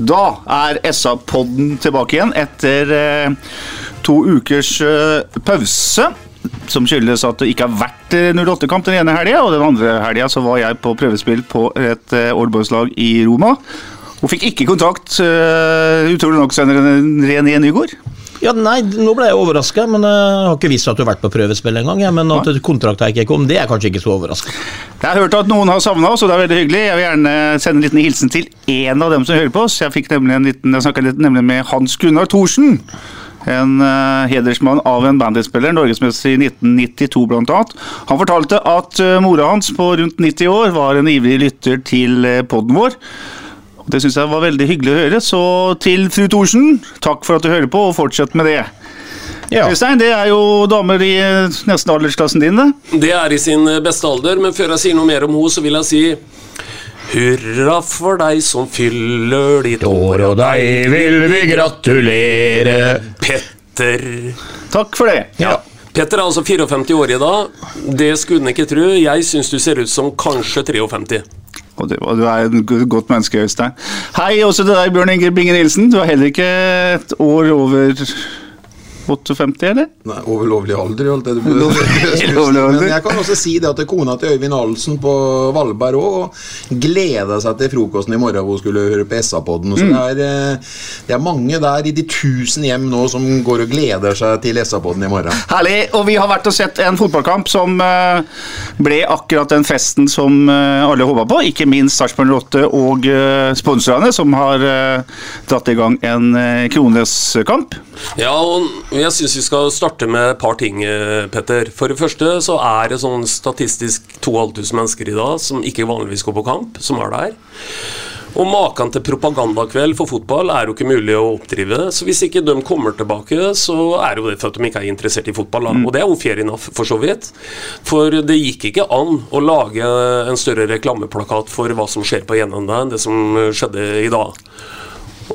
Da er SA-podden tilbake igjen etter eh, to ukers eh, pause. Som skyldes at det ikke har vært eh, 08-kamp den ene helga, og den andre helga var jeg på prøvespill på et Old Boys-lag i Roma. Og fikk ikke kontakt, eh, utrolig nok, Svein René Nygård. Ja, nei, nå ble jeg overraska, men jeg har ikke visst at du har vært på prøvespill engang. Ja, men at kontrakta ikke kom, det er kanskje ikke så overraskende. Jeg har hørt at noen har savna oss, og det er veldig hyggelig. Jeg vil gjerne sende en liten hilsen til en av dem som hører på oss. Jeg fikk nemlig en liten, jeg litt nemlig med Hans Gunnar Thorsen. En uh, hedersmann av en banditspiller, norgesmester i 1992 bl.a. Han fortalte at uh, mora hans på rundt 90 år var en ivrig lytter til uh, podden vår. Det syns jeg var veldig hyggelig å høre. Så til fru Thorsen, takk for at du hører på, og fortsett med det. Ja. Øystein, det er jo damer i eh, nesten aldersklassen din, det. Det er i sin beste alder, men før jeg sier noe mer om henne, så vil jeg si Hurra for deg som fyller ditt år, og deg vil vi gratulere. Petter. Takk for det. Ja. Petter er altså 54 år i dag. Det skulle en ikke tro. Jeg syns du ser ut som kanskje 53. Og du, og du er et godt menneske, Øystein. Hei også til deg, Bjørn Inge Binge Nilsen. Du er heller ikke et år over 58, eller? Nei, over lovlig alder, holdt jeg på. Men jeg kan også si det at kona til Øyvind Ahlsen på Valberg òg gleda seg til frokosten i morgen hvor hun skulle høre på SA-podden. Så Mm. det, er, eh, det er mange der i de tusen hjem nå som går og gleder seg til SA-podden i morgen. Herlig. Og vi har vært og sett en fotballkamp som eh, ble akkurat den festen som eh, alle håpa på. Ikke minst Sarpsborg 8 og sponsorene, som har dratt i gang en Krones-kamp. Ja, og jeg syns vi skal starte med et par ting, eh, Petter. For det første så er det sånn statistisk 2500 mennesker i dag som ikke vanligvis går på kamp, som er der. Og maken til propagandakveld for fotball er jo ikke mulig å oppdrive. Så hvis ikke de kommer tilbake, så er jo det for at de ikke er interessert i fotball. Mm. Og det er jo fair enough, for så vidt. For det gikk ikke an å lage en større reklameplakat for hva som skjer på Gjennomda, enn det som skjedde i dag.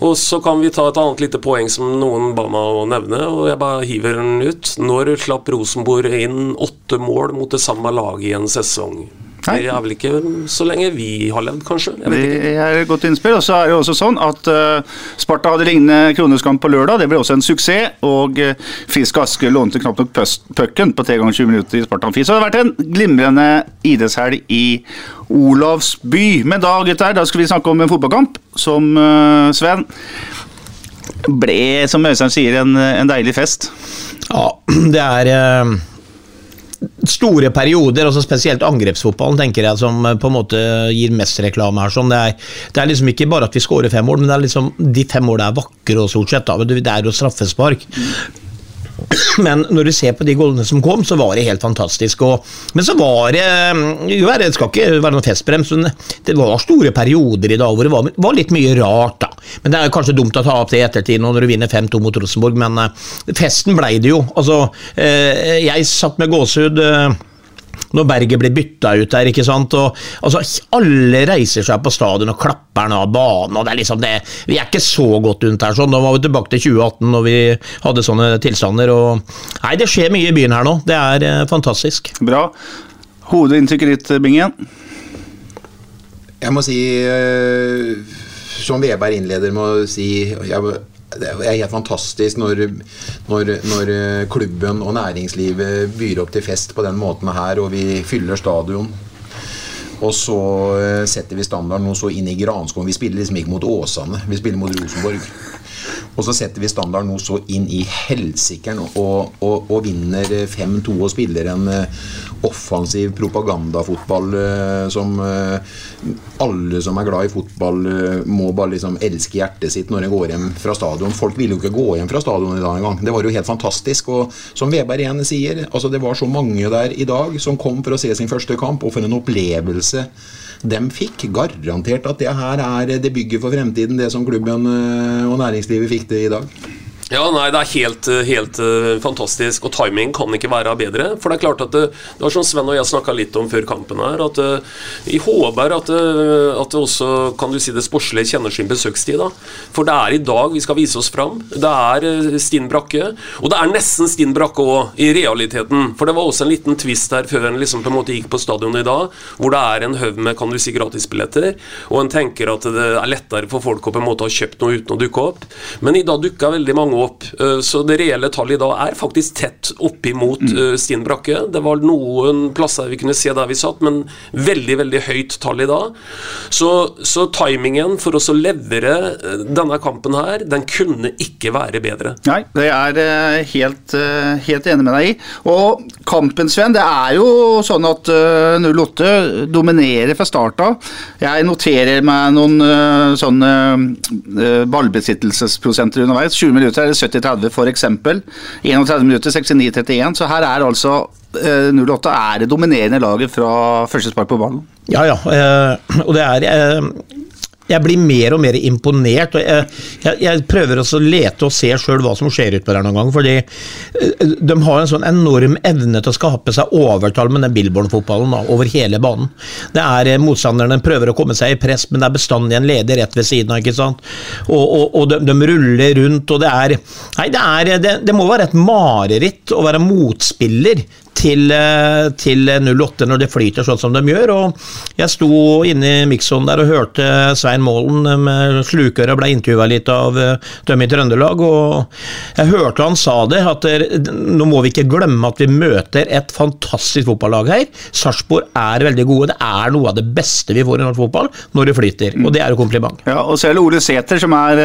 Og så kan vi ta et annet lite poeng som noen ba meg å nevne, og jeg bare hiver den ut. Når slapp Rosenborg inn åtte mål mot det samme laget i en sesong? Nei. Det er vel ikke så lenge vi har levd, kanskje? Jeg vet. Det er et godt innspill. Og så er det også sånn at uh, Sparta hadde lignende kroneskamp på lørdag. Det ble også en suksess. Og uh, Frisk Aske lånte knapt nok pucken på 3 ganger 20 minutter i Spartan Amfi. Så det har vært en glimrende idrettshelg i Olavsby. Men da, gutter, da skal vi snakke om en fotballkamp som uh, Sven ble, som Øystein sier, en, en deilig fest. Ja, det er eh, store perioder, altså spesielt angrepsfotballen, tenker jeg, som eh, på en måte gir mest reklame her. Sånn. Det, er, det er liksom ikke bare at vi skårer fem mål, men det er liksom, de fem målene er vakre og stort sett. Da. Det er jo straffespark. Men når du ser på de goalene som kom, så var det helt fantastisk. Og, men så var det jo, Det skal ikke være noen festbrems, men det var store perioder i dag hvor det var, var litt mye rart. da. Men Det er kanskje dumt å ta opp det i ettertid når du vinner 5-2 mot Rosenborg, men eh, festen blei det jo. Altså, eh, jeg satt med gåsehud. Når Berget blir bytta ut der, ikke sant. Og, altså, alle reiser seg på stadion og klapper ned av banen. og det er liksom det, Vi er ikke så godt rundt her. sånn, Nå var vi tilbake til 2018 når vi hadde sånne tilstander. og Nei, det skjer mye i byen her nå. Det er eh, fantastisk. Bra. Hovedinntrykket ditt, Bingen? Jeg må si, eh, som Veberg innleder med å si jeg, Det er helt fantastisk når, når, når klubben og næringslivet byr opp til fest på den måten her, og vi fyller stadion. Og så eh, setter vi standarden noe så inn i granskogen. Vi spiller liksom ikke mot Åsane, vi spiller mot Rosenborg. Og så setter vi standarden nå så inn i helsikeren og, og, og vinner 5-2 og spiller en eh, offensiv propagandafotball eh, som eh, alle som er glad i fotball, må bare liksom elske hjertet sitt når de går hjem fra stadion. Folk ville jo ikke gå hjem fra stadion i dag engang. Det var jo helt fantastisk. Og som Veberg igjen sier, altså det var så mange der i dag som kom for å se sin første kamp, og for en opplevelse de fikk. Garantert at det her er det bygget for fremtiden, det som klubben og næringslivet fikk det i dag. Ja, nei, Det er helt, helt uh, fantastisk, og timing kan ikke være bedre. For det er klart at det, det var som Sven og jeg snakka litt om før kampen her, at vi håper at, at det også kan du si det sportslige kjenner sin besøkstid. da. For det er i dag vi skal vise oss fram. Det er Stinn Brakke, og det er nesten Stinn Brakke òg, i realiteten. For det var også en liten twist her før en liksom på en måte gikk på stadionet i dag, hvor det er en haug med kan du si gratisbilletter, og en tenker at det er lettere for folk å på en måte ha kjøpt noe uten å dukke opp. Men i dag dukka veldig mange opp. Eh, så det reelle tallet i dag er faktisk tett oppimot mm. Eh, Brakke. Det var noen plasser vi kunne se der vi satt, men veldig veldig høyt tall i dag. Så, så timingen for oss å levere eh, denne kampen her, den kunne ikke være bedre. Nei, det er helt, helt enig med deg i. Og kampen, Sven, det er jo sånn at 08 dominerer fra start av. Jeg noterer meg noen sånne ballbesittelsesprosenter underveis. 20 minutter er det 70-30 f.eks. 31 minutter 69-31. Så her er altså 08 eh, er det dominerende laget fra første spark på ballen. Ja, ja. Eh, og det er eh, jeg blir mer og mer imponert. og Jeg, jeg, jeg prøver også å lete og se sjøl hva som skjer utpå der noen gang. fordi De har en sånn enorm evne til å skape seg overtall med den Billborn-fotballen over hele banen. Det er Motstanderne prøver å komme seg i press, men det er bestandig en leder rett ved siden av. ikke sant? Og, og, og de, de, ruller rundt, og det er Nei, det, er, det, det må være et mareritt å være motspiller til, eh, til 08 når det flyter sånn som de gjør. og Jeg sto inne i mikssonen der og hørte Svein Målen eh, med slukøra ble intervjua litt av eh, dem i Trøndelag. og Jeg hørte han sa det, at nå må vi ikke glemme at vi møter et fantastisk fotballag her. Sarpsborg er veldig gode. Det er noe av det beste vi får i norsk fotball når det flyter. Og det er jo kompliment. Ja, og selv Ole Sæter, som er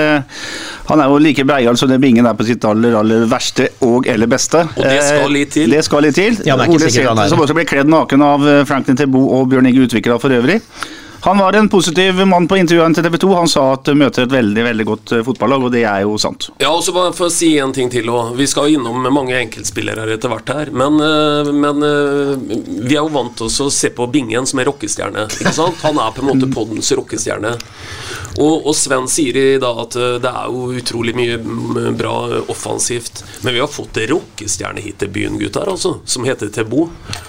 Han er jo like breial som det Bingen er på sitt aller, aller verste og eller beste. Og det skal litt til. Det skal litt til. Ja, Ole Sæther, som også ble kledd naken av eh, Franklin Tebo og Bjørn Inge Utvikla for øvrig. Han var en positiv mann på intervjuene til TV 2. Han sa at møter et veldig veldig godt eh, fotballag, og det er jo sant. Ja, og så bare For å si en ting til også. Vi skal innom mange enkeltspillere etter hvert her. Men, eh, men, vi er jo vant til å se på Bingen som er rockestjerne. Ikke sant? Han er på en måte poddens rockestjerne. Og, og, Sven sier i dag at det er jo utrolig mye bra offensivt. Men vi har fått en rockestjerne hit til byen, gutter, altså, som heter Tebo.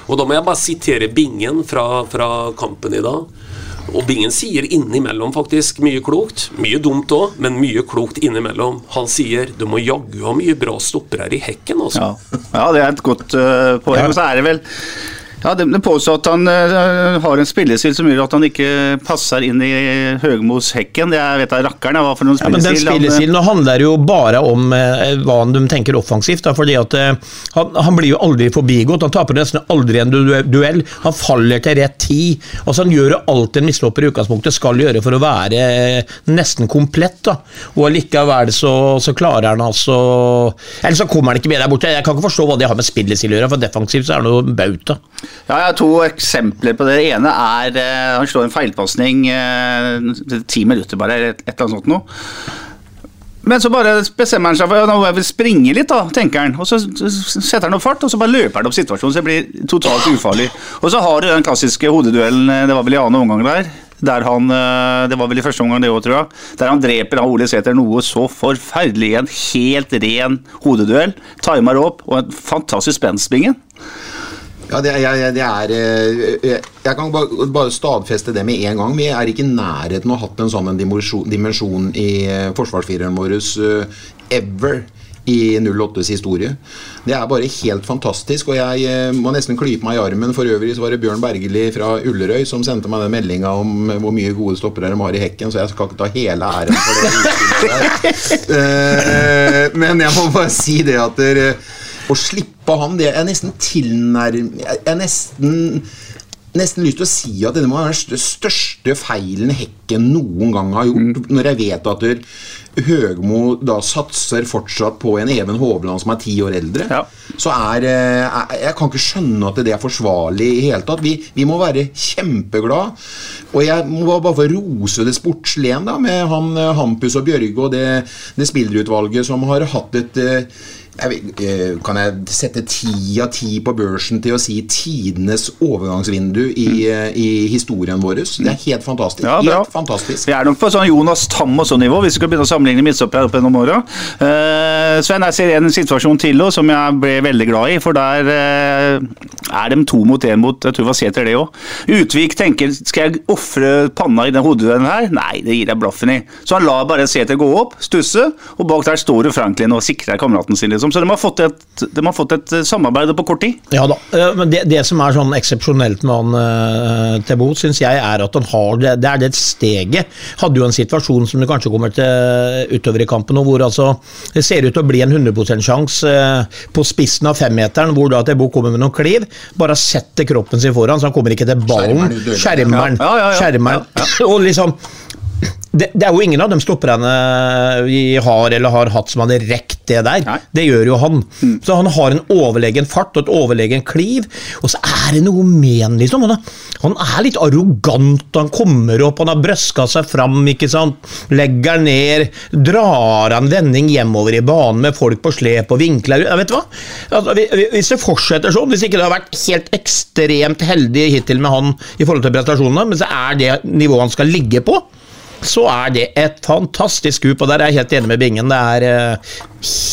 Og da må jeg bare sitere Bingen fra, fra kampen i dag. Og Bingen sier innimellom faktisk mye klokt. Mye dumt òg, men mye klokt innimellom. Han sier du må jaggu ha mye bra stoppere i hekken, altså. Ja. ja, det er et godt uh, poeng. Ja. så er det vel ja, Det påstår at han uh, har en spillestil som gjør at han ikke passer inn i Høgmos hekken. Jeg vet da rakkeren hva for noen. Ja, men den spillestilen han, handler jo bare om uh, hva de tenker offensivt. Da, fordi at uh, han, han, blir jo aldri forbigått. Han taper nesten aldri en duell. Han faller til rett tid. Altså Han gjør alt en mislopper i utgangspunktet skal gjøre for å være nesten komplett. da. Og likevel så, så klarer han altså Eller så kommer han ikke med der borte. Jeg kan ikke forstå hva det har med spillestil å gjøre, for defensivt så er det noe bauta. Ja, jeg har to eksempler på det. Det ene er uh, han slår en feilpasning uh, ti minutter, bare, et, et eller annet sånt noe. Men så bare bestemmer han seg for at jeg vil springe litt, da, tenker han. Og så setter han opp fart, og så bare løper han opp situasjonen, så det blir totalt ufarlig. Og så har du den klassiske hodeduellen, eh, det var vel i annen omgang der. Der han, Det var vel i første omgang, det òg, tror jeg. Der han dreper han Ole Sæther noe så forferdelig. En helt ren hodeduell. Timer opp, og en fantastisk spenstbingen. Ja, det, jeg, det er eh, Jeg kan bare, bare, stadfeste det med en gang. Vi er ikke i nærheten av å ha hatt en sånn dimensjon, dimensjon i eh, forsvarsfireren vår uh, ever i 08s historie. Det er bare helt fantastisk, og jeg må nesten klype meg i armen. For øvrig så var det Bjørn Bergeli fra Ullerøy som sendte meg den meldinga om hvor mye gode stoppere de har i hekken, så jeg skal ikke ta hele æren for det. Men jeg må bare si det at dere å slippe han, det er nesten tilnærm... Jeg nesten nesten lyst til å si at denne må være den største feilen Hekken noen gang har gjort. Mm. Når jeg vet at Høgmo da satser fortsatt på en Even Hovland som er ti år eldre, så er eh, jeg- Jeg kan ikke skjønne at det er forsvarlig i hele tatt. Vi, vi må være kjempeglad. Og jeg må bare få rose det sportslige med han eh, Hampus og Bjørge og det, det spillerutvalget som har hatt et eh, jeg eh, kan jeg sette ti av ti på børsen til å si tidenes overgangsvindu i, eh, i historien vår? Det er helt fantastisk. Ja, helt fantastisk. Vi er nok på sånn Jonas Tam og sånn nivå, hvis vi skal begynne å sammenligne midtstoppere opp gjennom åra. Uh, Sven, jeg ser en situasjon til også, som jeg ble veldig glad i, for der uh, er de to mot én mot Jeg tror det var Sæter, det òg. Utvik tenker skal jeg ofre panna i den hodeduellen her? Nei, det gir jeg blaffen i. Så han lar bare Sæter gå opp, stusse, og bak der står jo Franklin og sikrer kameraten sin, liksom. Så de har fått et, de har fått et samarbeid på kort tid. Ja da, eh, men det, det som er sånn eksepsjonelt med han uh, Tebo, syns jeg er at han har det, det er det steget. Hadde jo en situasjon som det kanskje kommer til utover i kampen, og hvor altså det ser ut til å bli en 100 sjanse på spissen av femmeteren, hvor da Tebo kommer med noen kliv. Bare setter kroppen sin foran, så han kommer ikke til ballen. Skjermeren. Skjermeren. Ja, ja, ja, ja. Skjermeren. Og liksom det, det er jo ingen av de stopperne vi har eller har hatt som hadde rekt det der. Det gjør jo han. Så han har en overlegen fart og et overlegen kliv, og så er det noe med han, liksom. Han er, han litt arrogant, han kommer opp, han har brøska seg fram, ikke sant. Legger ned, drar en vending hjemover i banen med folk på slep og vinkler ja, Vet du hva? Altså, vi- vi- hvis det fortsetter sånn, hvis ikke det har vært helt ekstremt heldig hittil med han i forhold til prestasjonene, men så er det nivået han skal ligge på så er det et fantastisk skup, og der er jeg helt enig med Bingen. Det er eh,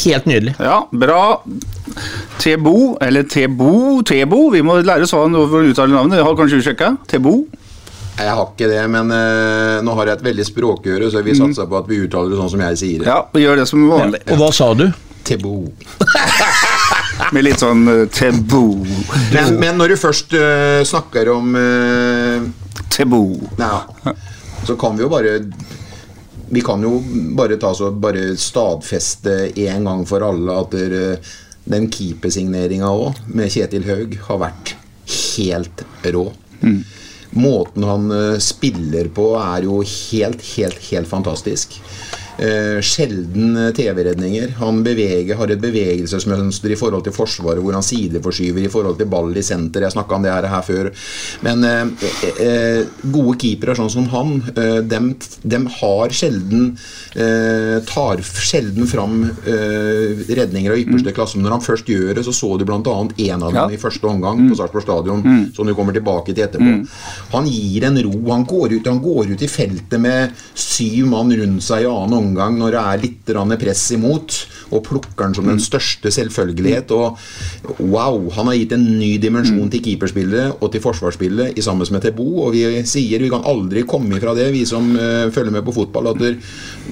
helt nydelig. Ja, bra. Tebo, eller Tebo, Tebo, vi må lære oss hva han uttaler navnet. Jeg har kanskje du sjekka? Tebo? Jeg har ikke det, men uh, nå har jeg et veldig språkøre, så vi satser på at vi uttaler det sånn som jeg sier det. Ja, vi gjør det som vanlig. Og hva sa du? Tebo. Med litt sånn uh, Tebo. Men, men når du først uh, snakker om uh, Tebo. Ja, så kan vi jo bare Vi kan jo bare ta så bare stadfeste en gang for alle at der, eh, den keepersigneringa òg, med Kjetil Haug, har vært helt rå. Måten han eh, spiller på, er jo helt, helt, helt fantastisk. Eh, sjelden eh, TV-redninger. Han beveger, har et bevegelsesmønster i forhold til Forsvaret, hvor han sideforskyver i forhold til ball i senter. Jeg snakka om det her, her før. Men eh, eh, gode keepere sånn som han, eh, dem, dem har sjelden eh, Tar sjelden fram eh, redninger av ypperste klasse. Men når han først gjør det, så så du bl.a. en av dem i første omgang på Sarpsborg stadion, som du kommer tilbake til etterpå. Han gir en ro. Han går, ut, han går ut i feltet med syv mann rundt seg i annen omgang når det er litt press imot, og plukker den som den største selvfølgelighet. Og wow, han har gitt en ny dimensjon til keeperspillet og til forsvarsspillet i sammen med Tebo. Og vi sier vi kan aldri komme ifra det, vi som uh, følger med på fotball, at det,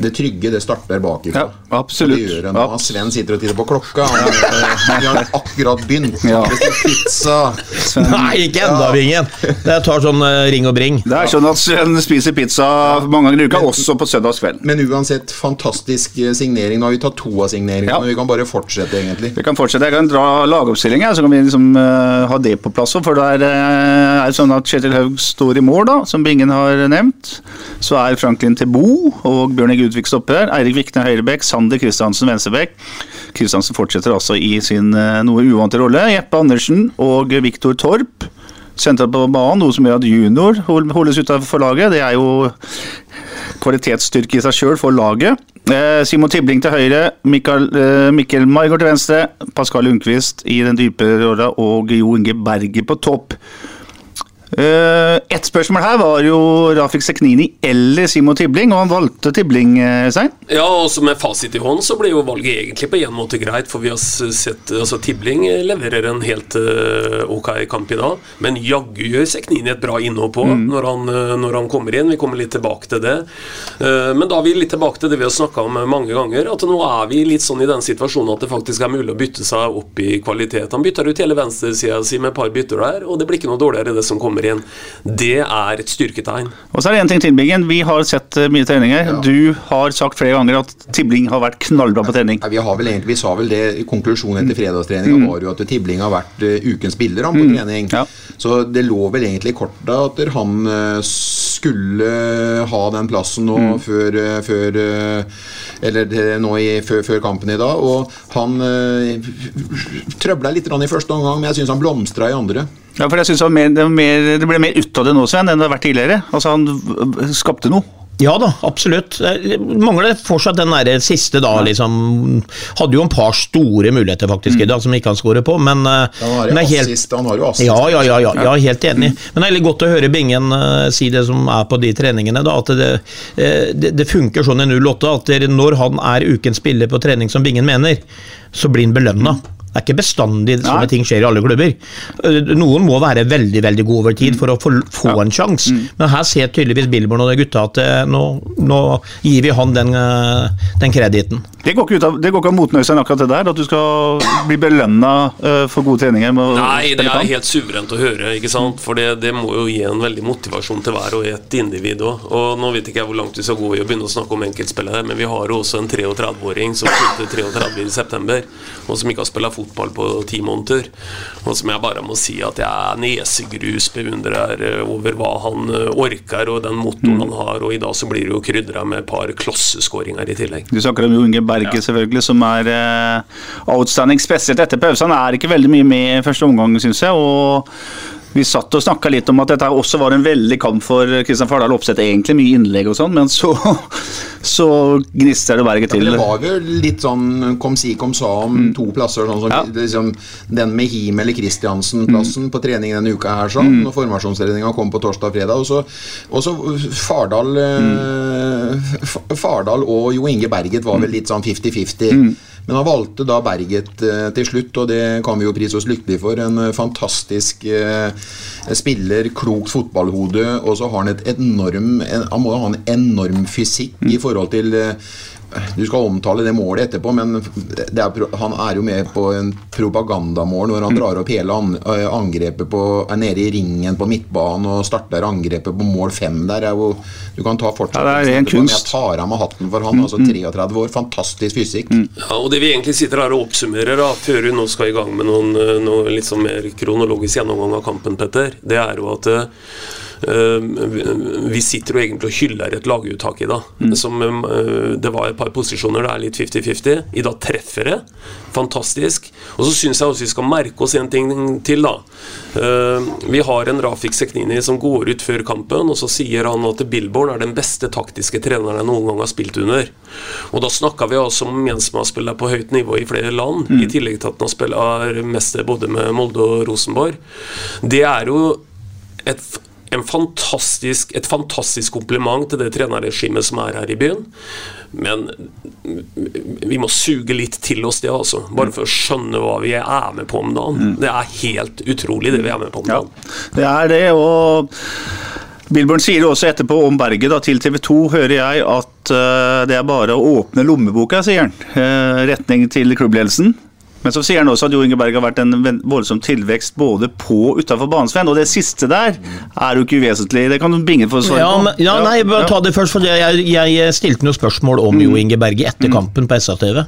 det trygge det starter bakifra. Ja, absolutt. Det gjør det nå. Sven sitter og titter på klokka. Han, eh, vi har akkurat begynt. Ja. Pizza. Pizza. Nei, ikke enda, Vingen. Det tar sånn uh, ring og bring. Det er sånn at Sven spiser pizza mange ganger i uka, også på søndagskvelden. Men uansett, fantastisk signering. Nå har vi tatt to av signeringene, Ja. vi kan bare fortsette, egentlig. Vi kan fortsette. Jeg kan dra lagoppstillinga, så kan vi liksom uh, ha det på plass. òg. For det er, uh, er sånn at Kjetil Haug står i mål, da, som Bingen har nevnt. Så er Franklin Tebo og Bjørn Egg Utvik stopper. Eirik Vikne høyrebekk, Sander Kristiansen venstrebekk. Kristiansen fortsetter altså i sin uh, noe uvante rolle. Jeppe Andersen og Viktor Torp sentra på banen, noe som gjør at junior hold- holdes utenfor laget. Det er jo kvalitetsstyrke i seg sjøl for laget. Eh, Simon Tibling til høyre, Mikael, eh, Mikkel Maigård til venstre, Pascal Lundqvist i den dype rolla og Jo Inge Berger på topp. Eh, Ett spørsmål her var jo Rafik Seknini eller Simo Tibling, og han valgte Tibling, eh, Stein. Ja, også med fasit i hånd så blir jo valget egentlig på en måte greit, for vi har sett altså Tibling leverer en helt eh, ok kamp i dag, men jaggu gjør Seknini et bra innhopp på når, han, når han kommer inn. Vi kommer litt tilbake til det. Men da er vi litt tilbake til det vi har snakka om mange ganger, at nå er vi litt sånn i den situasjonen at det faktisk er mulig å bytte seg opp i kvalitet. Han bytter ut hele venstresida si med et par bytter der, og det blir ikke noe dårligere det som kommer inn. Det er et styrketegn. Og så er det en ting til, Bingen. Vi har sett eh, mye treninger. Du har sagt flere ganger at Tibling har vært knallbra på trening. Ja, vi, har vel egentlig, vi sa vel det Konklusjonen etter fredagstreninga var jo at Tibling har vært eh, ukens spiller han, på trening. Så det lå vel egentlig i kortet at han eh, skulle ha den plassen nå før, eh, før, eh, eller nå i, før, før kampen i dag. Og han eh, trøbla litt i første omgang, men jeg syns han blomstra i andre. Ja, for jeg synes det, mer, det ble mer ut av det nå, Sven, enn det har vært tidligere. Altså, Han skapte noe. Ja da, absolutt. Det mangler fortsatt den der siste da, liksom. Hadde jo en par store muligheter faktisk i dag som ikke han skårer på, men Han har jo helt- assist. Han har jo assist. Ja, ja, ja, ja, ja, helt enig. Men det er litt godt å høre Bingen eh, si det som er på de treningene. Da, at det, eh, det, det funker sånn i 08 at når han er ukens spiller på trening som Bingen mener, så blir han belønna. Det er ikke bestandig sånne ting skjer i alle klubber. Eh, Noen må være veldig veldig gode over tid for å få, få en sjanse, men her ser tydeligvis Billborn og de gutta at eh, nå, nå gir vi han den, eh, den krediten. Det går ikke ut det går ikke av motnøyelsen akkurat det der, at du skal bli belønna for gode treninger. Nei, det er helt suverent å høre, ikke sant? For det, det må jo gi en veldig motivasjon til hver og et individ òg. Og nå vet ikke jeg hvor langt vi skal gå i å begynne å snakke om enkeltspillere, men vi har jo også en 33-åring som fylte 33 i september, og som ikke har spilt fotball på ti måneder. Og som jeg bare må si at jeg er nesegrus beundrer eh, over hva han eh, orker, og den motoren han har, og i dag så blir det jo krydra med et par klosseskåringer i tillegg. Du snakker om Jo Inge Berge, selvfølgelig, som er eh, outstanding, spesielt etter pausen. Han er ikke veldig mye med i første omgang, syns jeg. og vi satt og snakka litt om at dette også var en veldig kamp for Kristian Fardal Opseth. Egentlig mye innlegg og sånn, men så, så gnister det berget til. Ja, det var vel litt sånn kom si kom sa om Mm. to plasser. Sånn som liksom, den med Him eller Kristiansen-plassen på trening denne uka her, sånn. Mm. Når formasjonstreninga kom på torsdag og fredag. Og så, og så Fardal mm. Fardal og Jo Inge Berget var vel litt sånn 50-50. Mm. Men han valgte da Berget eh, til slutt, og det kan vi jo prise oss lykkelige for. En eh, fantastisk eh, spiller, klokt fotballhode, og så har han et enorm en, Han må jo ha en enorm fysikk i forhold til du skal omtale det målet etterpå, men det er, han er jo med på en propagandamål når han drar opp hele an, eh, angrepet på, er nede i ringen på midtbanen og starter angrepet på mål fem der. Er jo, du kan ta fortsatt Ja, det er en kunst. Jeg tar av meg hatten for han. altså 33 år, fantastisk fysikk. Ja, og Det vi egentlig sitter her og oppsummerer, da, før vi nå skal i gang med noen, noen litt sånn mer kronologisk gjennomgang av kampen, Petter, det er jo at eh, vi- vi sitter jo egentlig og hyller et laguttak i dag. Som, eh, det var et par posisjoner det er litt 50-50. I dag treffer det. Fantastisk. Og så syns jeg også vi skal merke oss en ting til, da. Eh, vi har en Rafik Seknini som går ut før kampen, og så sier han at Billborn er den beste taktiske treneren jeg noen gang har spilt under. Og da snakker vi altså om en som har spilt på høyt nivå i flere land, i tillegg til at han har spilt mester både med Molde og Rosenborg. Det er jo et, fantastisk, et fantastisk kompliment til det trenerregimet som er her i byen. Men vi må suge litt til oss det, altså. Bare for å skjønne hva vi er med på om dagen. Det er helt utrolig, det vi er med på om Ja, dagen. det er det, og Bilborn sier også etterpå om Berget da, til TV 2, hører jeg, at uh, det er bare å åpne lommeboka, sier han. Uh, retning til klubbledelsen. Men så sier han også at Jo Inge Berg har vært en voldsom tilvekst både på og utafor banen, Sven. Og det siste der er jo ikke uvesentlig. Det kan Binge for svare Ja, men, ja, nei, bare ta det først, for jeg, jeg stilte noen spørsmål om Jo Inge Berge etter kampen på SA-TV.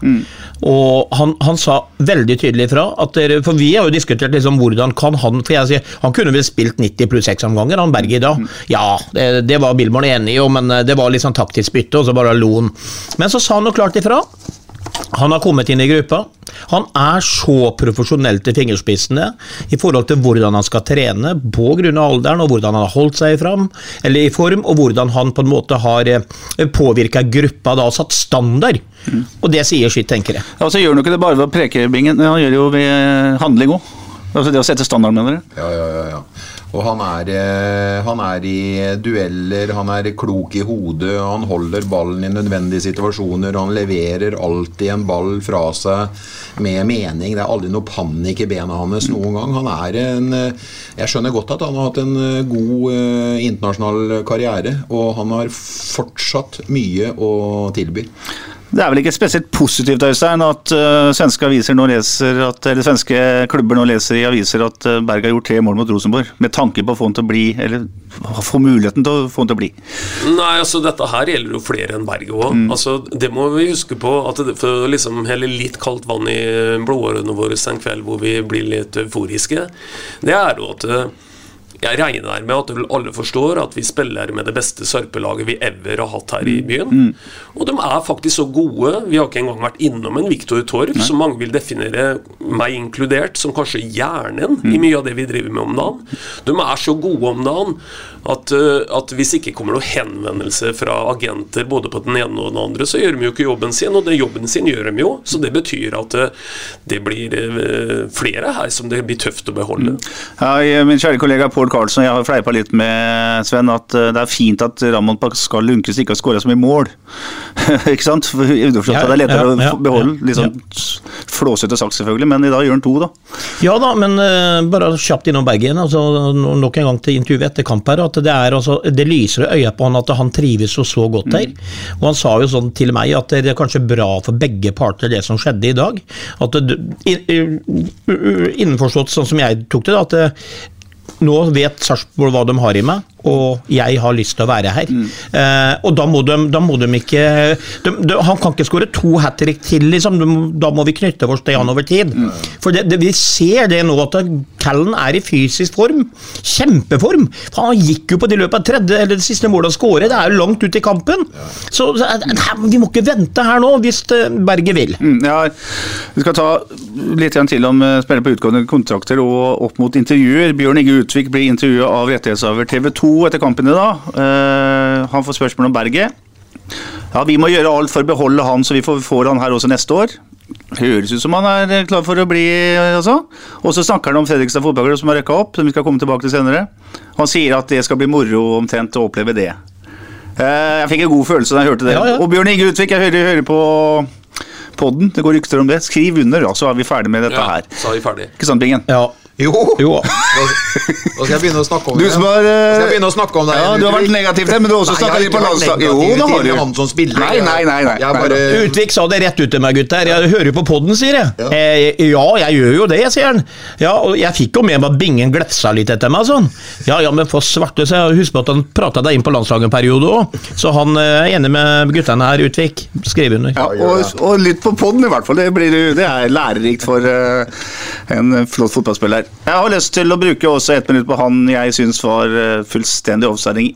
Og han, han sa veldig tydelig fra at dere, For vi har jo diskutert liksom hvordan kan han For jeg sier, han kunne vel spilt 90 pluss 6 omganger, han Berge i dag. Ja, det, det var Billborn enig i, men eh, det var litt sånn taktisk bytte, og så bare lo han. Men så sa han jo klart ifra. Han har kommet inn i gruppa. Han er så profesjonell til fingerspissene i forhold til hvordan han skal trene av alderen, og hvordan han har holdt seg fram, eller i form, og hvordan han på en måte har påvirka gruppa da, og satt standard. Og det sier sitt, tenker jeg. Ja, så gjør han jo ikke det bare ved å preke, Bingen. Han gjør det jo ved handling òg. Altså det å sette standard, mener dere? Ja, ja, ja, ja. Og han er, eh, han er i dueller, han er klok i hodet, han holder ballen i nødvendige situasjoner, han leverer alltid en ball fra seg med mening. Det er aldri noe panikk i bena hans noen gang. Han er en eh, Jeg skjønner godt at han har hatt en eh, god eh, internasjonal karriere, og han har fortsatt mye å tilby. Det er vel ikke spesielt positivt Øystein, at uh, svenske aviser nå leser at, eller svenske klubber nå leser i aviser at uh, Berg har gjort tre mål mot Rosenborg, med tanke på å få han til å bli, eller få muligheten til å få han til å bli. Nei, altså dette her gjelder jo flere enn Berge òg. Altså, det må vi huske på. at det, For å liksom helle litt kaldt vann i blodårene våre en kveld hvor vi blir litt euforiske, det er jo at eh, Jeg regner med at alle forstår at vi spiller med det beste Sarpelaget vi ever har hatt her i byen. Mm. Og de er faktisk så gode. Vi har ikke engang vært innom en Viktor Torp, som mange vil definere, meg inkludert, som kanskje hjernen Mm. i mye av det vi driver med om dagen. De er så gode om dagen at, uh, at hvis ikke kommer noe henvendelse fra agenter både på den ene og den andre, så gjør de jo ikke jobben sin, og det jobben sin gjør de jo. Så det betyr at uh, det blir uh, flere her som det blir tøft å beholde. Ja, min kjære kollega Pål Karlsson, jeg har fleipa litt med Sven at eh, det er fint at Ramón Pascal Lunkes ikke har skåra så mye mål. ikke sant? For Underforstått Ja, at det er lettere ja, ja, å beholde. Litt sånn flåsete sagt, selvfølgelig, men i dag gjør han to, da. Ja da, men uh, bare kjapt innom Bergen. Altså, nok en gang til intervjuet etter kamp her, at det, er, altså, det lyser i øya på han at han trives så så godt her. Og han sa jo sånn til meg at det er kanskje bra for begge parter det som skjedde i dag. At det, in, in, in, innforstått sånn som jeg tok det, da, at det, nå vet Sarpsborg hva de har i meg, og jeg har lyst til å være her. Eh, og da må de, da må de ikke de, de, Han kan ikke skåre to hat trick til, liksom. Da må vi knytte oss til han over tid. For det, det, vi ser det nå, at Callen er i fysisk form. Kjempeform! For han gikk jo på det løpet av tredje eller det siste målet han skåret. Det er jo langt ut i kampen. Så så, eh, vi må ikke vente her nå, hvis Berge Berget vil. Mm, Ja, vi skal ta litt til om eh, spillere på utgående kontrakter og opp mot intervjuer. Bjørn Inge Utvik blir intervjua av rettighetshaver TV 2 etter kampen i dag. Eh, han får spørsmål om Berget. Ja, Vi må gjøre alt for å beholde han, så vi får, får han her også neste år. Høres ut som han er klar for å bli, altså. Og så snakker han om Fredrikstad fotballklubb som har røkka opp, som vi skal komme tilbake til senere. Han sier at det skal bli moro omtrent å oppleve det. Eh, Jeg fikk en god følelse da jeg hørte det. Ja, ja. Og Bjørn Inge Utvik, jeg hører, hører på podden, det går rykter om det. Skriv under, da, så er vi ferdig med dette Ja, her. så er vi ferdig. Ikke sant, Bingen? Ja. Jo! Jo. Da, da skal jeg begynne å snakke om Du det. som har, eh, skal jeg å snakke om det. Ja, du har vært negativ til det, men du har også snakka litt på landslaget. landslag- Jo, det har du. Han som spiller. Nei, nei, nei, nei. Jeg bare, Utvik sa det rett ut til meg, gutter. Jeg hører jo på podden, sier jeg. Ja. Eh, ja, jeg gjør jo det, sier han. Ja, og jeg fikk jo med meg at Bingen glefsa litt etter meg, sånn. Ja, ja, men for svarte, seg. Husk på at han prata deg inn på landslaget en periode òg. Så han eh, er enig med guttene her, Utvik. Skriv under. Ja, og, og lytt på podden i hvert fall. Det, blir, det er lærerikt for eh, en flott fotballspiller. Jeg har lyst til å bruke også ett minutt på han jeg syns var eh, fullstendig offsiding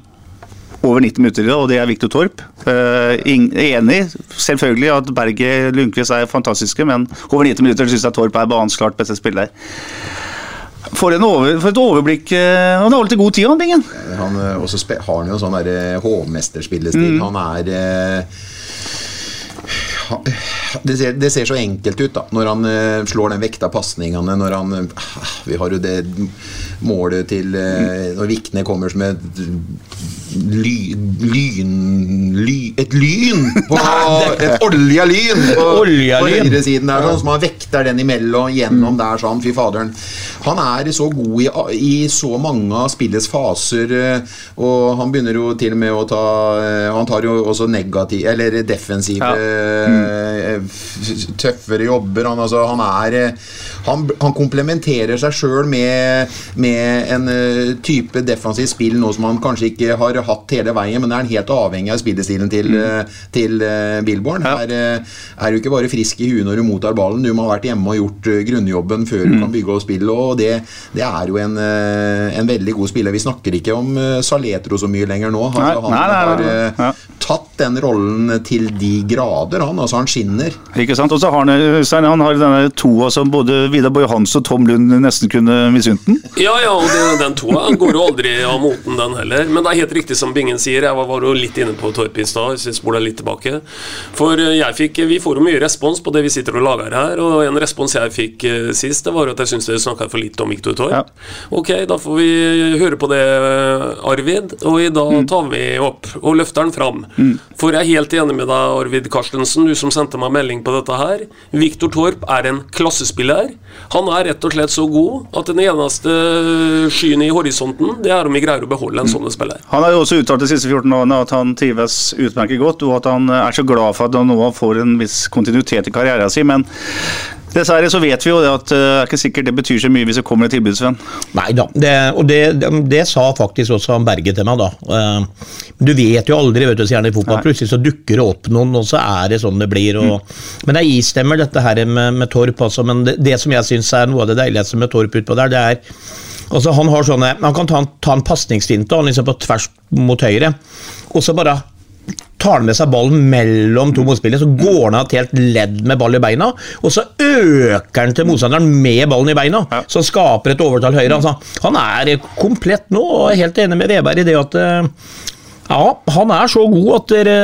over 90 minutter i dag, og det er Viktor Torp. Uh, enig, selvfølgelig, at Berget Lundqvist er fantastiske, men over 90 minutter syns jeg Torp er banens klart beste spiller. For, en over, for et overblikk eh, Han har alltid god tid, han Bingen. han, eh, og så har han jo sånn hovmesterspillestil. Mm. Han er det ser, det ser så enkelt ut da når han eh, slår den vekta pasningene. Når han eh, Vi har jo det målet til eh, Når Vikne kommer som et ly, lyn, ly, Et lyn! På, et oljelyn på, på høyresiden der, sånn, som han vekter den imellom gjennom der sånn. Fy faderen. Han er så god i, i så mange av spillets faser, eh, og han begynner jo til og med å ta eh, Han tar jo også negativ Eller defensive ja. mm. Tøffere jobber. Han, altså, han er Han, han komplementerer seg sjøl med, med en eh, type defensivt spill nå som han kanskje ikke har hatt hele veien, men er han helt avhengig av spillestilen til, mm. til eh, Billborn. Ja. Er, eh, er du ikke bare frisk i huet når du mottar ballen, du må ha vært hjemme og gjort eh, grunnjobben før du kan bygge og spille. og det, det er jo en, eh, en veldig god spiller. Vi snakker ikke om eh, Saletro så mye lenger nå. Nei, han nei, nei, nei, har eh, ja. tatt den rollen til de grader, han. Altså, han skinner. Ikke sant? Og så har han, han har denne toa som både Vidar Boje Hansen og Tom Lund nesten kunne misunt den. Ja, ja, og den, den toa går jo aldri av moten, den heller. Men det er helt riktig som Bingen sier. Jeg var, var jo litt inne på Torp i stad, så jeg spoler litt tilbake. For eh, jeg fikk, vi får jo mye respons på det vi sitter og lager her, og en respons jeg fikk eh, sist, det var at jeg syns dere snakka for litt om Viktor Torp. Ja. Ok, da får vi høre på det, eh, Arvid, og i dag Mm. tar vi opp og løfter den fram. For jeg er helt enig med deg, Arvid Karstensen, du som sendte meg melding på dette her. Viktor Torp er en klassespiller. Han er rett og slett så god at den eneste skyen i horisonten, det er om vi greier å beholde en sånn spiller. Han har jo også uttalt de siste 14 årene at han trives utmerket godt, og at han er så glad for at han nå får en viss kontinuitet i karrieren sin. Men dessverre så vet vi jo det at eh, det er ikke sikkert det betyr så mye hvis det kommer et tilbud, Sven. Nei da, det, og det, det, det sa faktisk også han Berge til meg, da. Eh, Du vet jo aldri, vet du, så gjerne i fotball. Plutselig så dukker det opp noen, og så er det sånn det blir. Og, Men jeg istemmer dette her med, med Torp, altså. Men det, det som jeg syns er noe av det deiligste med Torp utpå der, det er Altså, han, har sånne, han kan ta en, ta en pasningsfinte liksom på tvers mot høyre, og så bare tar han med seg ballen mellom to motspillere, så går han av et helt ledd med ball i beina, og så øker han til motstanderen med ballen i beina, så han skaper et overtall høyre. Altså, han er komplett nå, og er helt enig med Veberg i det at eh, ja, han er så god at dere,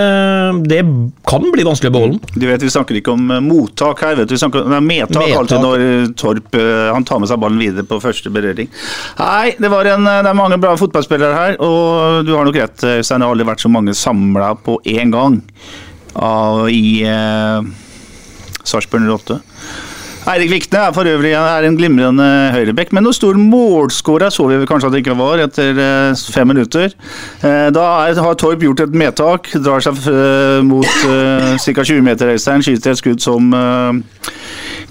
det kan bli vanskelig å beholde. Du vet, Vi snakker ikke om eh, mottak her, vet du. Vi snakker om medtak, Medtak. alltid når eh, Torp eh, han tar med seg ballen videre på første berøring. Nei, det, var en, det er mange bra fotballspillere her, og du har nok rett, Øystein. Det har aldri vært så mange samla på én gang av, i eh, Sarpsborg 08. Eirik Vikne er for øvrig er en glimrende høyrebekk, men noen stor målskårer så vi kanskje at det ikke var etter eh, fem minutter. Eh, Da har Torp gjort et medtak, drar seg eh, mot uh, ca. 20 meter, Øystein, skyter et skudd som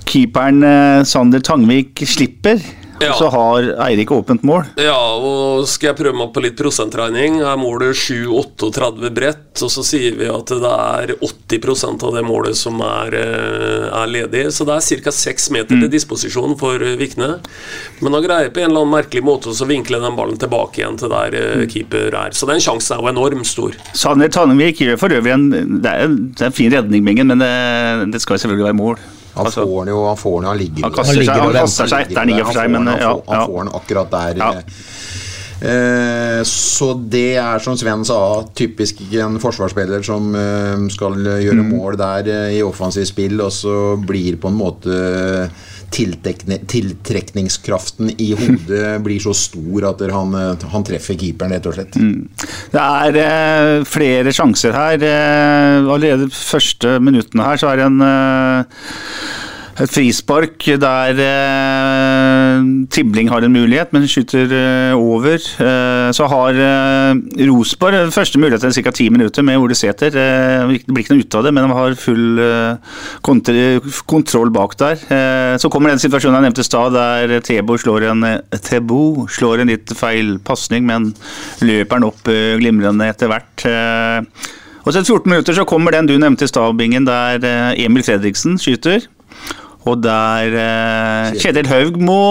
keeperen Sander Tangvik slipper. Ja. Så har Eirik åpent mål. Ja, og skal jeg prøve meg på litt prosentregning? er målet 7-38 bredt, og så sier vi at det er 80% av det målet som er, eh, er ledig. Så det er ca. 6 meter til disposisjon for eh, Vikne. Men han greier på en eller annen merkelig måte å så vinkle den ballen tilbake igjen til der eh, keeper er. Så den sjansen er jo enormt stor. Sander Tannevik gjør for øvrig en Det er, det er en fin redning, Bingen, men det, det skal selvfølgelig være mål. Han Altså, får den jo, han får den han ligger Han kaster seg, han kaster seg etter den i og for seg, men han ja, får, han får den akkurat der. Ja. Eh, så det er som Sven sa, typisk en forsvarsspiller som eh, skal gjøre Mm. mål der eh, i offensivt spill, og så blir på en måte tiltrekningskraften i hodet blir så stor at han, eh, han treffer keeperen, rett og slett. Det er eh, flere sjanser her. Eh, allerede første minuttene her så er det en eh, et frispark der eh, Tibling har en mulighet, men skyter eh, over. Eh, så har eh, Rosenborg første mulighet muligheten ca. ti minutter med Ole Sæter. Eh, det blir ikke noe ut av det, men de har full eh, kontroll bak der. Eh, så kommer den situasjonen jeg nevnte i stad, der Tebo slår en, eh, Tebo slår en litt feil pasning, men løper den opp eh, glimrende etter hvert. Eh, og så etter 14 minutter så kommer den du nevnte i stabingen, der eh, Emil Fredriksen skyter. Og der eh, Kjetil Haug må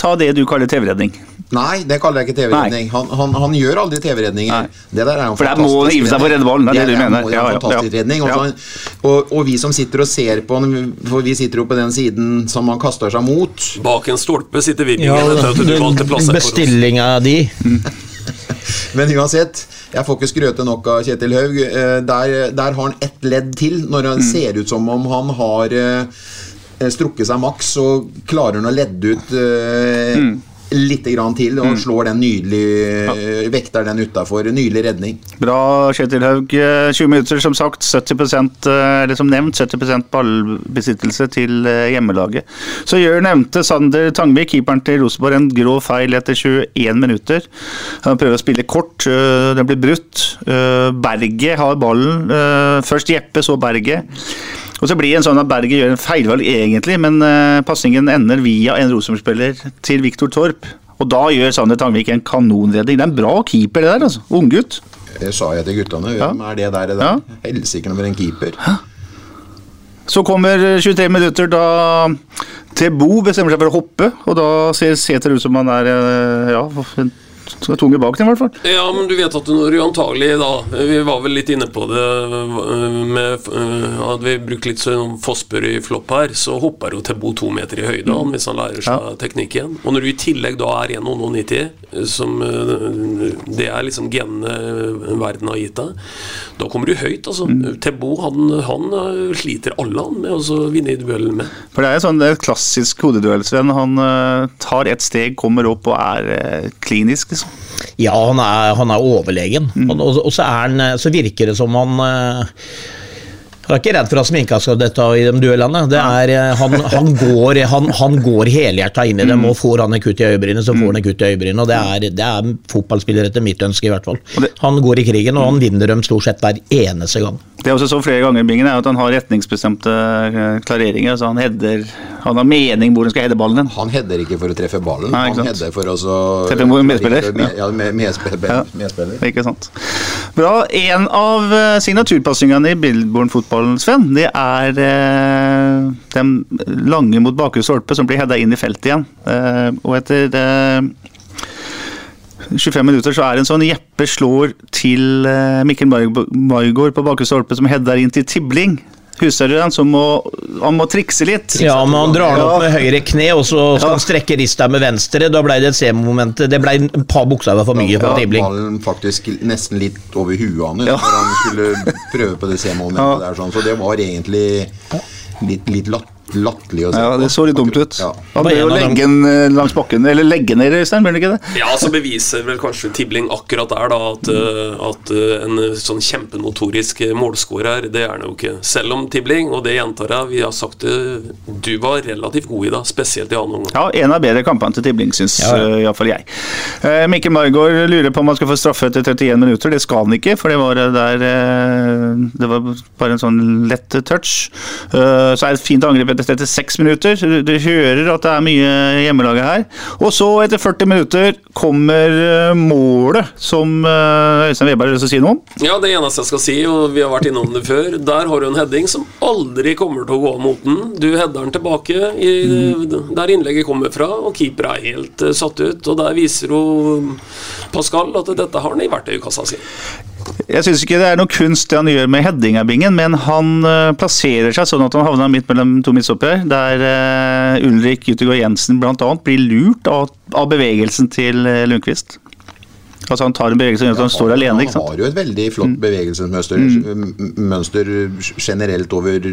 ta det du kaller TV-redning. Nei, det kaller jeg ikke TV-redning. Han, han, han gjør aldri TV-redninger. Det der er jo en For der må han hive seg på redde ballen, det er det du mener. må- Det er Ja, en ja, fantastisk ja. redning. Og, så- og, og vi som sitter og ser på han, for vi sitter jo på den siden som han kaster seg mot. Bak en stolpe sitter vi, Ja. Bestillinga di. Men uansett, jeg får ikke skrøte nok av Kjetil Haug. Eh, Der, der har han ett ledd til, når det ser ut som om han har eh, strukket seg maks, så klarer han å ledde ut eh, litt grann til og slår den nydelig Vekter den utafor. Nydelig redning. Bra, Kjetil Haug. Eh, 20 minutter, som sagt. 70 eh, eller som nevnt, 70 ballbesittelse til eh, hjemmelaget. Så gjør nevnte Sander Tangvik, keeperen til Rosenborg, en grå feil etter 21 minutter. Han prøver å spille kort, eh, den blir brutt. Eh, Berget har ballen. Eh, Først Jeppe, så Berget. Og så blir det en sånn at Berger gjør en feilvalg egentlig, men uh, pasningen ender via en Rosenborg-spiller til Viktor Torp. Og da gjør Sander Tangvik en kanonredning. Det er en bra keeper, det der. altså. Unggutt. Det sa jeg til guttene. Hvem er det der? Det Ja. der? Helsike for en keeper. Så kommer 23 minutter da Tebo bestemmer seg for å hoppe, og da ser Sæter ut som han er eh, ja, en skal tunge bak den i hvert fall. Ja, men du vet at når du antagelig da Vi var vel litt inne på det øh, med øh, Hadde vi brukt litt sånn fosper i flopp her, så hopper jo Tebo to meter i høyde mm. hvis han lærer seg teknikken. Og når du i tillegg da er 1,90, som øh, Det er liksom genene verden har gitt deg, da kommer du høyt, altså. Tebo han, han øh, sliter alle han med å vinne i duellen med. For det er jo sånn det er klassisk hodeduell, Sven. Han tar ett steg, kommer opp og er klinisk, liksom. Ja, han er, han er overlegen. Mm. Og, og, og så, er han, så virker det som han eh, Han er ikke redd for at sminka skal dette i de duellene. Det er, eh, han, han, går, han, han går helhjerta inn i dem, Mm. og får han et kutt i øyebrynet, så får han et kutt i øyebrynet. Og det er, det er fotballspiller etter mitt ønske, i hvert fall. Han går i krigen, og han vinner dem stort sett hver eneste gang. Det er også så flere ganger, Bingen, er at han har retningsbestemte eh, klareringer. Altså han header Han har mening hvor han skal heade ballen. hen. Han header ikke for å treffe ballen, Nei, han hedder header for å Treffe en medspiller. Med, ja, med, medspiller. Ja. Ikke sant. Bra. En av eh, signaturpassingene i Billborn-fotballen, Sven, det er eh, eh, den lange mot bakre stolpe som blir heada inn i feltet igjen. Eh, og etter eh, 25 minutter så er det en sånn Jeppe slår til eh, Mikkel Marg- Margaard på bakre stolpe som header inn til Tibling. Husker du den? Som må, han må trikse litt. Ja, men han drar den opp Ja. med høyre kne, og så skal han strekke rista med venstre. Da ble det et C-moment. Det ble et par bokstaver for mye for Ja, Tibling. ballen faktisk nesten litt over huet hans Ja. når han skulle prøve på det C-momentet der. Sånn. Så det var egentlig litt, litt latt, latterlig å se Ja, på. det så litt dumt ut. Ja. Han bør jo legge den eh, langs bakken, eller legge ned, Øystein, bør han ikke det? Ja, så beviser vel kanskje Tibling akkurat der da at, mm. at eh, en sånn kjempenotorisk eh, målskårer, det er han jo ikke. Selv om Tibling, og det gjentar jeg, vi har sagt det, du var relativt god i dag, spesielt i annen omgang. Ja, en av bedre kampene til Tibling, syns Ja, ja. ja, iallfall jeg. Mikkel Margaard lurer på om han skal få straffe etter 31 minutter. Det skal han ikke, for det var der Det var bare en sånn lett touch. Eh, Så er det et fint angrep etter 36 minutter. Du du hører at det er mye hjemmelaget her. Og så, etter 40 minutter, kommer eh, målet som eh, Øystein Weberg har lyst til å si noe om. Ja, det eneste jeg skal si, og vi har vært innom det før, der har du en heading som aldri kommer til å gå mot den. Du header den tilbake i, der innlegget kommer fra, og keeper er helt eh, satt ut. Og der viser jo Pascal at dette har han i verktøykassa si. Jeg syns ikke det er noe kunst det han gjør med headinga-bingen, men han eh, plasserer seg sånn at han havner midt mellom to midtstoppere, der eh, Ulrik Utegård Jensen bl.a. blir lurt av, av bevegelsen til uh, Lundqvist. Altså Han tar en bevegelse som gjør at han står alene. ikke sant? Han har jo et veldig flott bevegelsesmønster mm. mønster generelt over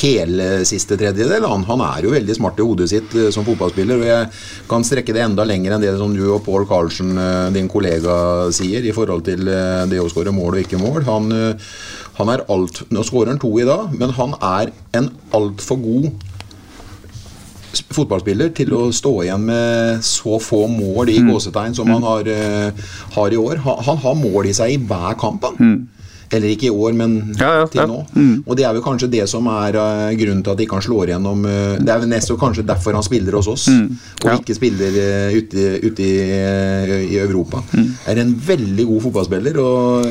hele siste tredjedel. Han, han er jo veldig smart i hodet sitt eh, som fotballspiller. og Jeg kan strekke det enda lenger enn det som du og Paul Karlsen, eh, din kollega, sier i forhold til eh, det å skåre mål og ikke mål. Han, han er alt, Nå skårer han to i dag, men han er en altfor god fotballspiller til å stå igjen med så få mål i gåsetegn som han har, eh, har i år. Han, han har mål i seg i hver kamp, han. Eller ikke i år, men Ja, ja, til ja. nå. Og det er vel kanskje det som er uh, grunnen til at ikke han slår igjennom Uh, Det er vel nesten kanskje derfor han spiller hos oss, og Ja. ikke spiller uh, ute, ute i, i Europa. Er en veldig god fotballspiller, og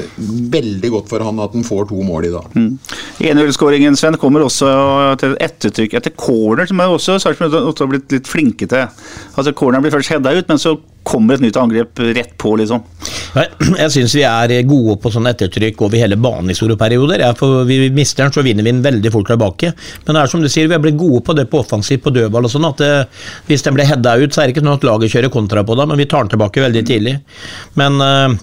veldig godt for han at han får to mål i dag. 1-0-skåringen Sven, kommer også til et ettertrykk etter corner, som er også Sarpsborg har blitt litt flinke til. Altså Corneren blir først hedda ut, men så kommer et nytt angrep rett på, liksom. Nei, Jeg syns vi er gode på sånn ettertrykk over hele banen i store perioder. Ja, for vi mister den, så vinner vi den veldig fort tilbake. Men det er som du sier, vi er blitt gode på det på offensivt på dødball og sånn. at det, Hvis den blir heada ut, så er det ikke sånn at laget kjører kontra på det, men vi tar den tilbake veldig tidlig. Men eh,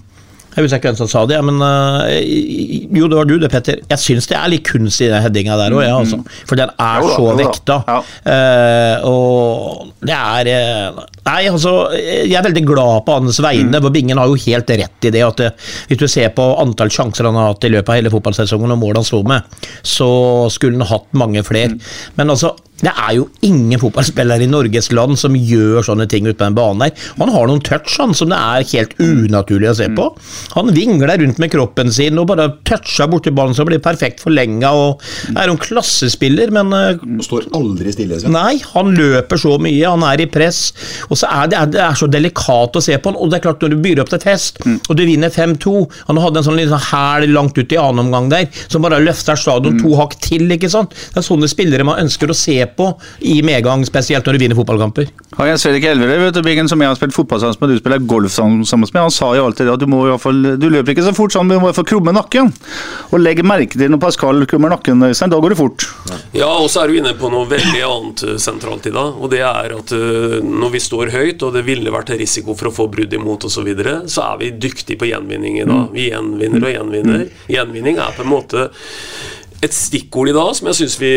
jeg husker ikke hvem som sa det, men eh, Jo, det var du det, Petter. Jeg syns det er litt kunst i den headinga der òg, ja, altså. For den er så vekta. Ja. Eh, og det er eh, Nei, altså, jeg er veldig glad på hans vegne. Mm. Bingen har jo helt rett i det at hvis du ser på antall sjanser han har hatt i løpet av hele fotballsesongen og mål han sto med, så skulle han hatt mange flere. Mm. Men altså, det er jo ingen fotballspiller i Norges land som gjør sånne ting ute på den banen der. Han har noen touch han, som det er helt unaturlig å se på. Han vingler rundt med kroppen sin og bare toucher borti ballen som blir perfekt forlenga. Er en klassespiller, men eh, Og står aldri stille. Sven. Nei, han løper så mye, han er i press. Og så er det, det er så delikat å se på han. Og det er klart, når du byr opp til test og du vinner 5-2 Han hadde en sånn liten hæl langt ut i annen omgang der, som bare løfter stadion to hakk til. ikke sant? Det er sånne spillere man ønsker å se på i medgang, spesielt når du vinner fotballkamper. Jeg ser ikke Elverøy, vet du, Bingen, som jeg har spilt fotball sammen med, du spiller golf sammen med, han sa jo alltid det at du må i hvert fall, du løper ikke så fort sånn, men du må i hvert fall krumme nakken. Og legg merke til når Pascal krummer nakken, Øystein, da går det fort. Ja, og så er du inne på noe veldig annet eh, sentralt i dag. Og det er at eh, når vi står høyt, og det ville vært risiko for å få brudd imot osv., så, videre, så er vi dyktige på gjenvinning i dag. Vi gjenvinner og gjenvinner. Gjenvinning er på en måte et stikkord i dag som jeg syns vi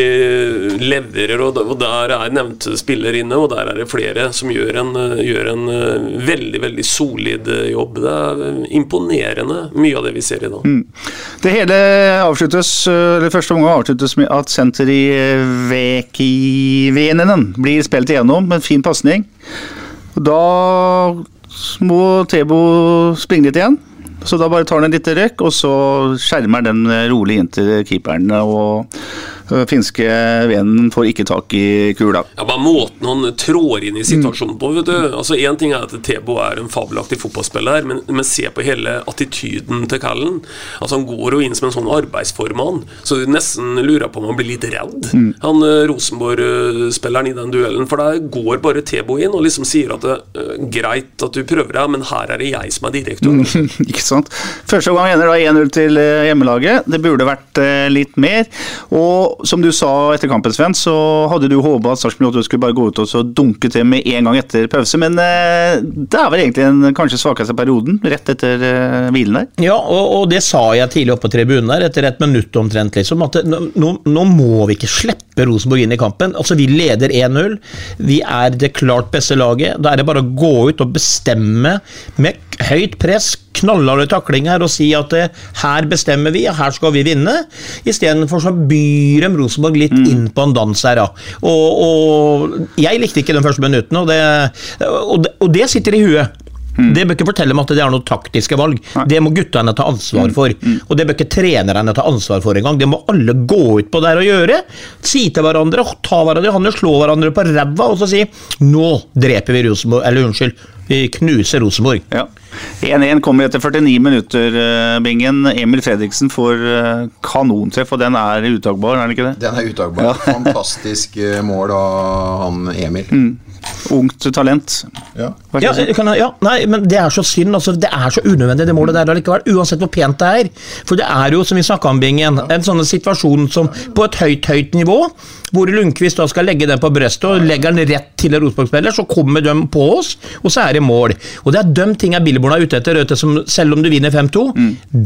leverer, og der er nevnte spiller inne, og der er det flere som gjør en, eh, gjør en eh, veldig, veldig solid eh, jobb. Det er eh, imponerende, mye av det vi ser i dag. Det hele avsluttes, eller første omgang avsluttes med at senter i Vekivenenen blir spilt igjennom med en fin pasning. Da må Tebo springe litt igjen. Så da bare tar han en liten røkk, og så skjermer den rolig inn til keeperen. Og finske vennen får ikke tak i kula. Ja, bare Måten han trår inn i situasjonen på. vet du Altså Én ting er at Tebo er en fabelaktig fotballspiller, men, men se på hele attityden til Callen. Altså Han går jo inn som en sånn arbeidsformann, så du nesten lurer på om han blir litt redd. Han eh, Rosenborg-spilleren i den duellen. For der går bare Tebo inn og liksom sier at det er greit at du prøver deg, men her er det jeg som er direktør. ikke sant? Første gang ender da 1-0 til eh, hjemmelaget. Det burde vært eh, litt mer. Og som du sa etter kampen, Sven, så hadde du håpa at Sarpsborg skulle bare gå ut og dunke til med en gang etter pause. Men eh, det er vel egentlig den kanskje svakeste perioden, rett etter eh, hvilen der. Ja, og, og det sa jeg tidlig oppe på tribunen der, etter et minutt omtrent, liksom, at det, nå, nå må vi ikke slippe Rosenborg inn i kampen. Altså, Vi leder 1-0. Vi er det klart beste laget. Da er det bare å gå ut og bestemme med høyt press, knallharde taklinger og si at eh, her bestemmer vi, og her skal vi vinne. Istedenfor så byr de Rosenborg litt inn på en dans her. Ja. Og, og jeg likte ikke den første minutten, og det, og det, og det sitter i huet. Det bør ikke fortelle meg at det er noen taktiske valg. Det må guttene ta ansvar for. Og det bør ikke trenerne ta ansvar for engang. Det må alle gå ut på der og gjøre. Si til hverandre, ta hverandre i hånden, slå hverandre på ræva og så si 'nå dreper vi Rosenborg', eller unnskyld, vi knuser Rosenborg. Ja. 1-1 kommer etter 49 minutter, eh, Bingen. Emil Fredriksen får eh, kanontreff, og den er utagbar, er den ikke det? Den er uttakbar. Fantastisk eh, mål av han Emil. Ungt talent. Ja. Ja, jeg kan ja, nei, men det er så synd. Altså, det er så unødvendig, det målet der allikevel. Uansett hvor pent det er. For det er jo, som vi snakka om, Bingen, en sånn situasjon som på et høyt, høyt nivå, hvor Lundqvist da skal legge den på brystet og legger den rett til en Rosenborg-spiller, så kommer de på oss, og så er det mål. Og det er de tinga Billborn er ute etter, vet som selv om du vinner 5-2,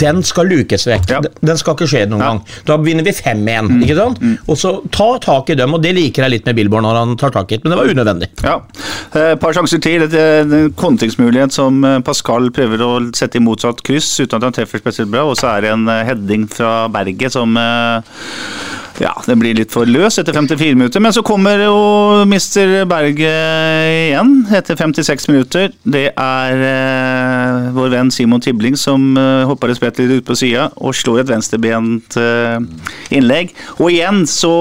den skal lukes vekk. Ja. Den- skal ikke skje noen gang. Da vinner vi 5-1, ikke sant? Og så ta tak i dem, og det liker jeg litt med Billborn når han tar tak i det, men det var unødvendig. Ja. Et par sjanser til. Et, en kontringsmulighet som eh, Pascal prøver å sette i motsatt kryss uten at han treffer spesielt bra. Og så er det en eh, heading fra Berget som eh, ja, den blir litt for løs etter 54 minutter. Men så kommer jo Mr. Berge igjen etter 56 minutter. Det er eh, vår venn Simon Tibling som eh, hopper et sprett litt ut på sida og slår et venstrebent eh, innlegg. Og igjen så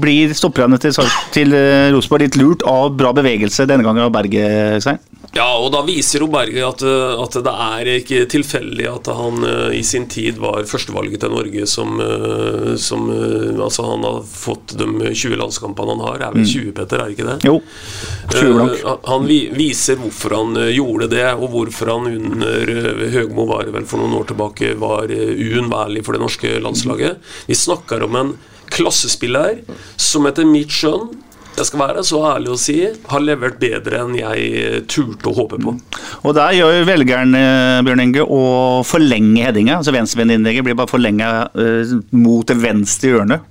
blir stopperne til, til eh, Rosenborg litt lurt av bra bevegelse denne gangen av Berget. Svein. Ja, og da viser jo Berge at, eh, at det er ikke tilfeldig at han eh, i sin tid var førstevalget til Norge som, eh, som Altså, han har fått de 20 landskampene han har. Er vel 20, Petter, er det ikke det? Jo. 20 blank. Han viser hvorfor han gjorde det, og hvorfor han under Høgmo var vel for noen år tilbake var uunnværlig for det norske landslaget. Vi snakker om en klassespiller som etter mitt skjønn jeg skal være så ærlig å si har levert bedre enn jeg eh, turte å håpe på. Og der gjør velgeren eh, Bjørn Inge å forlenge headinga. Altså venstrevendeinnlegget blir bare forlenga uh, mot det venstre hjørnet.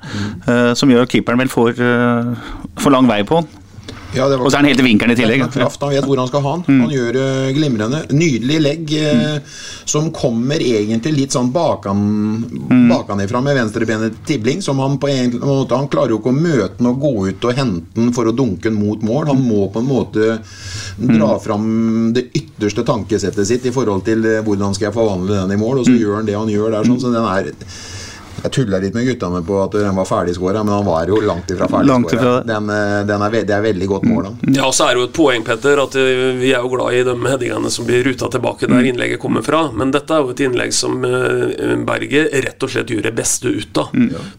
eh, som gjør at keeperen vel får uh, for lang vei på den. Ja, det var- Og så er han helt i vinkelen i tillegg. Er kraft, Han vet hvor han skal ha den. Han gjør det glimrende. Nydelig legg mm. som kommer egentlig litt sånn bakan, bakanifra med venstrebenet Tibling. Som han på en måte Han klarer jo ikke å møte den og gå ut og hente den for å dunke den mot mål. Han må på en måte dra fram det ytterste tankesettet sitt i forhold til eh, hvordan skal jeg forvandle den i mål, og så gjør han det han gjør der. Sånn, så den er jeg tulla litt med guttene på at den var ferdigskåra, men han var jo langt ifra ferdigskåra. det. Den, eh, den er, det er veldig godt mål, da. Ja, så er det jo et poeng, Petter, at eh, vi er jo glad i de headingene som blir ruta tilbake der innlegget kommer fra. Men dette er jo et innlegg som eh, Berget rett og slett gjør det beste ut av.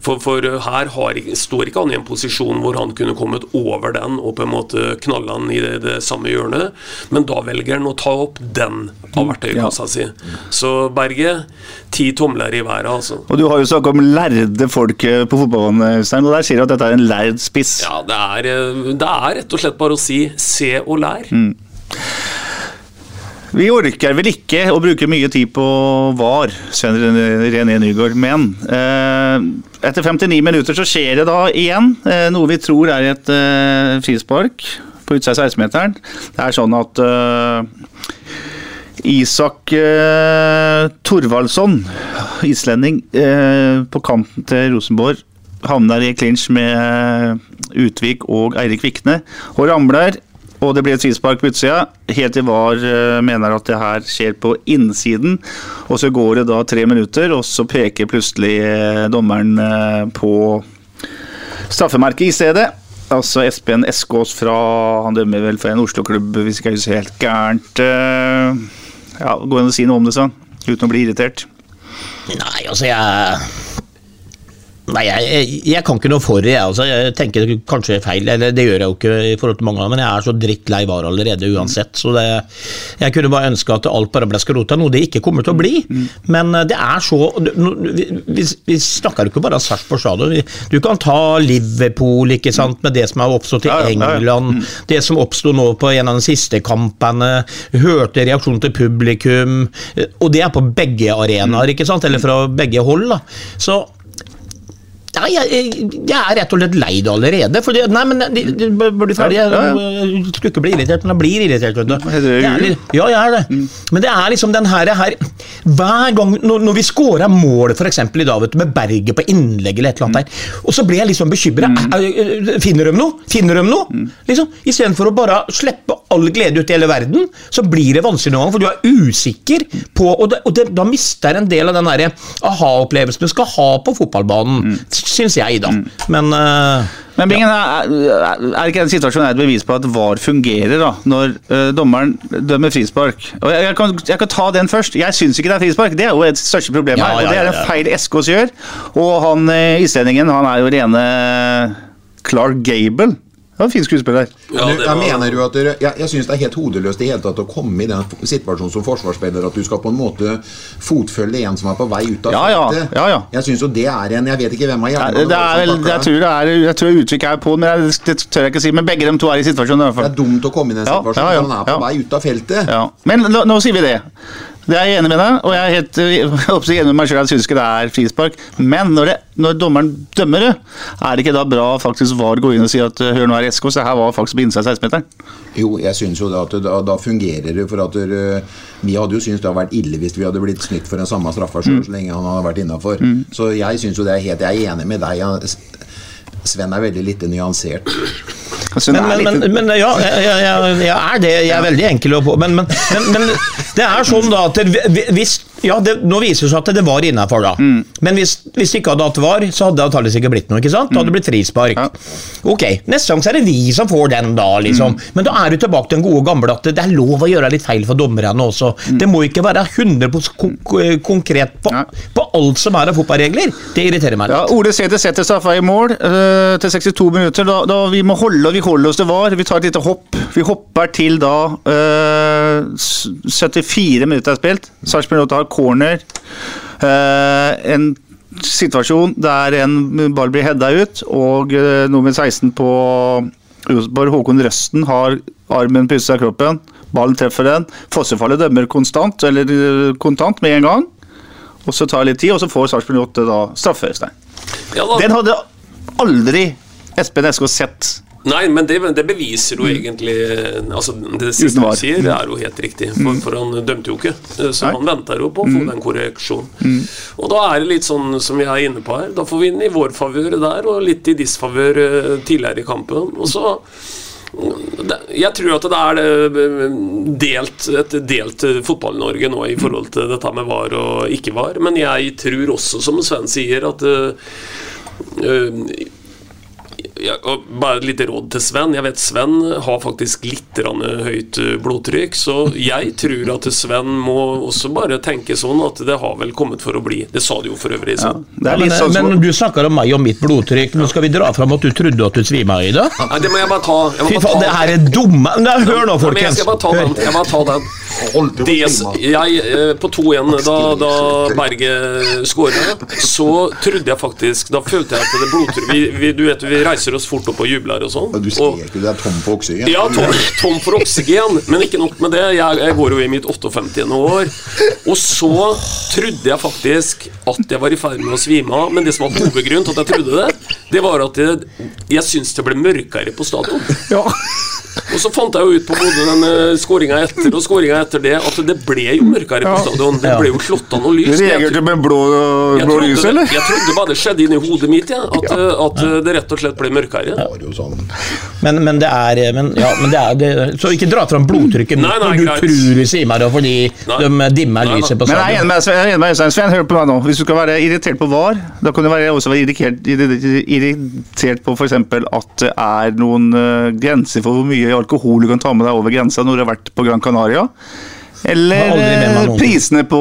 For, for eh, her har, står ikke han i en posisjon hvor han kunne kommet over den og på en måte knalle han i det, det samme hjørnet, men da velger han å ta opp den av verktøykassa si. Så Berget, ti tomler i været, altså. Og du har jo om lærde folk eh, på fotballbanen, Øystein, og der sier du at dette er en lærd spiss. Ja, det er, eh, det er rett og slett bare å si se og lær. Vi orker vel ikke å bruke mye tid på VAR, Svein René Nygaard, men eh, etter 59 minutter så skjer det da igjen eh, noe vi tror er et eh, frispark på utsida av 16-meteren. Det er sånn at eh, Isak eh, Thorvaldsson, islending, eh, på kanten til Rosenborg, havner i clinch med Utvik og Eirik Vikne og ramler. Og det blir et frispark på utsida, helt til VAR eh, mener at det her skjer på innsiden. Og så går det da tre minutter, og så peker plutselig eh, dommeren eh, på straffemerket i stedet. Altså Espen Eskås fra Han dømmer vel for en Oslo-klubb, hvis ikke jeg husker helt gærent. Ja, Gå an og si noe om det, sånn, uten å bli irritert. Nei, altså jeg Nei, jeg, jeg, jeg kan ikke noe for det. Jeg, altså. jeg tenker kanskje feil, eller det gjør jeg jo ikke i forhold til mange men jeg er så drittlei VAR allerede uansett. Så det, jeg kunne bare ønske at alt bare ble skrota, noe det ikke kommer til å bli. Men eh, det er så Vi, vi, vi snakker jo ikke bare om Sarpsborg stadion. Du kan ta Liverpool, ikke sant, med det som har oppstått i Ja, ja, ja, ja. England. Det som oppsto nå på en av de siste kampene. Hørte reaksjonen til publikum. eh, Og det er på begge arenaer, ikke sant? Eller fra begge hold. da. Så Nei, jeg, jeg, jeg er rett og slett lei det allerede. Fordi, nei, men de, de blir ferdig. Jeg, jeg skulle ikke bli irritert, men jeg blir irritert. Vet du. er ja, jeg er det. Men det er liksom den her, her Hver gang når, når vi scora mål, f.eks. i dag, vet du, med Berget på innlegg eller et eller annet der, og så blir jeg liksom bekymra. Finner de noe? Finner de noe? Liksom, Istedenfor å bare slippe all glede ut i hele verden, så blir det vanskelig noen gang, for du er usikker på Og, det, og det, da mister en del av den aha-opplevelsen du skal ha på fotballbanen, syns jeg, da. Men uh, Men Bingen, er, er ikke den situasjonen et bevis på at VAR fungerer, da, når uh, dommeren dømmer frispark? Og jeg, jeg, kan, jeg kan ta den først. Jeg syns ikke det er frispark. Det er jo et største problem Ja, her. Og ja, det er en ja. feil Eskås gjør. Og han uh, islendingen, han er jo rene Clark Gable. Det var en fin skuespiller. Ja, var... jeg mener jo at dere, jeg, jeg syns det er helt hodeløst i hele tatt å komme i den situasjonen som forsvarsspiller at du skal på en måte fotfølge en som er på vei ut av Ja, ja, feltet. ja, ja. Jeg synes jo det er en Jeg vet ikke hvem av hjernen Det er vel, jeg tror det er Jeg tror uttrykket er på, men jeg, det tør jeg ikke si. Men begge de to er i situasjonen. i hvert Det er dumt å komme i den Ja, situasjonen ja, ja, når han er på ja. vei ut av feltet. Ja. Men nå, nå sier vi det. Det er jeg enig med deg, og jeg er helt øh, jeg er enig med meg selv. Jeg syns ikke det er frispark. Men når, det, når dommeren dømmer det, er det ikke da bra faktisk VAR går inn og sier at øh, hør nå her SK, det her var faktisk på innsida av 16-meteren? Jo, jeg synes jo det at da, da fungerer det. For at dere- Vi hadde jo syntes det hadde vært ille hvis vi hadde blitt snytt for den samme straffa sjøl så lenge han hadde vært innafor. Så jeg synes jo det er helt Jeg er enig med deg. Sven er veldig lite nyansert. Altså, men, men, litt- men, men ja, jeg, jeg, jeg, er det. Jeg er veldig enkel å på. Men, men, men, men det er sånn da at hvis ja, det, Nå viser det seg at det var innafor, da. Mm. Men hvis, hvis det ikke hadde hatt var, så hadde det antakeligvis ikke blitt noe. ikke sant? Da hadde det blitt frispark. Ja. Ok, Neste gang så er det vi som får den, da. liksom. Mm. Men da er du tilbake til den gode gamle at det, er lov å gjøre litt feil for dommerne også. Det må ikke være 100 kon konkret på, ja. På alt som er av fotballregler. Det irriterer meg litt. Ja. Ole Sæther setter straffa i mål øh, til 62 minutter. Da, da vi må holde vi holder oss til VAR. Vi tar et lite hopp. Vi hopper til da øh, 74 minutter er spilt. Sarpsborg 8 har corner. Øh, en situasjon der en ball blir heada ut, og øh, nummer 16 på Rosenborg, Håkon Røsten, har armen på av kroppen. Ballen treffer den. Fossefallet dømmer konstant, eller øh, kontant med en gang. Og så tar det litt tid, og så får Sarpsborg 8 da straffe. Øystein. Ja. Den hadde aldri Espen Eskås sett. Nei, men det, det beviser jo egentlig altså Det siste han du det sier, er jo helt riktig. For, for han dømte jo ikke. Så Nei. han venter jo på å få den korreksjonen. Og da er det litt sånn som jeg er inne på her. Da får vi inn i vår favør der, og litt i disfavør eh, tidligere i kampen. Og så jeg tror at det er delt, et delt eh, Fotball-Norge nå i forhold til dette med var og ikke var. Men jeg tror også, som Sven sier, at eh, eh, ja, og bare et lite råd til Sven. Jeg vet Sven har faktisk litt høyt eh, blodtrykk, så jeg tror at Sven må også bare tenke sånn at det har vel kommet for å bli. Det sa du jo for øvrig. Ja, det Men, litt sånn men som du snakker om meg og mitt blodtrykk. Nå skal vi dra fram at du trodde at du svima i det. Nei, det må jeg bare ta. Jeg må Fy faen, det her er dumme Nei, Hør nå, folkens. jeg skal bare ta den. Jeg bare ta den. Des, jeg, eh, på 2-1, da, da Berget skåra, så trodde jeg faktisk Da følte jeg at det blodtrykk vi, vi, Du vet, vi reiser oss fort opp og jubler og sånn. Du skrek jo det er tom for oksygen. Ja, tom, tom for oksygen, men ikke nok med det. Jeg, jeg går jo i mitt 58. år. Og så trodde jeg faktisk at jeg var i ferd med å svime av, men det som var hovedgrunnen til at jeg trodde det, det var at jeg, jeg syntes det ble mørkere på stadion. ja. Og så fant jeg jo ut på både den skåringa etter og skåringa etter det at det ble jo mørkere på stadion. Det ble jo slått av noe lys. Reagerte med blå, blå trodde, lys, eller? jeg trodde bare det skjedde inni hodet mitt, ja, at, at det rett og slett ble mørkere. Var Ja. sånn Men, men det er, men, ja, men det er det, Så ikke dra fram blodtrykket Nei, nei, når du greit. tror vi sier meg det fordi de dimmer Nei, nei. lyset på seg. jeg er enig stadion. med jeg er enig med Øystein. Sven, hør på meg nå. Hvis du skal være irritert på VAR, da kan du være, også være irritert, irritert på f.eks. at det er noen eh, grenser for hvor mye alkohol du kan ta med deg over grensa når du har vært på Gran Canaria. Eller eh, prisene på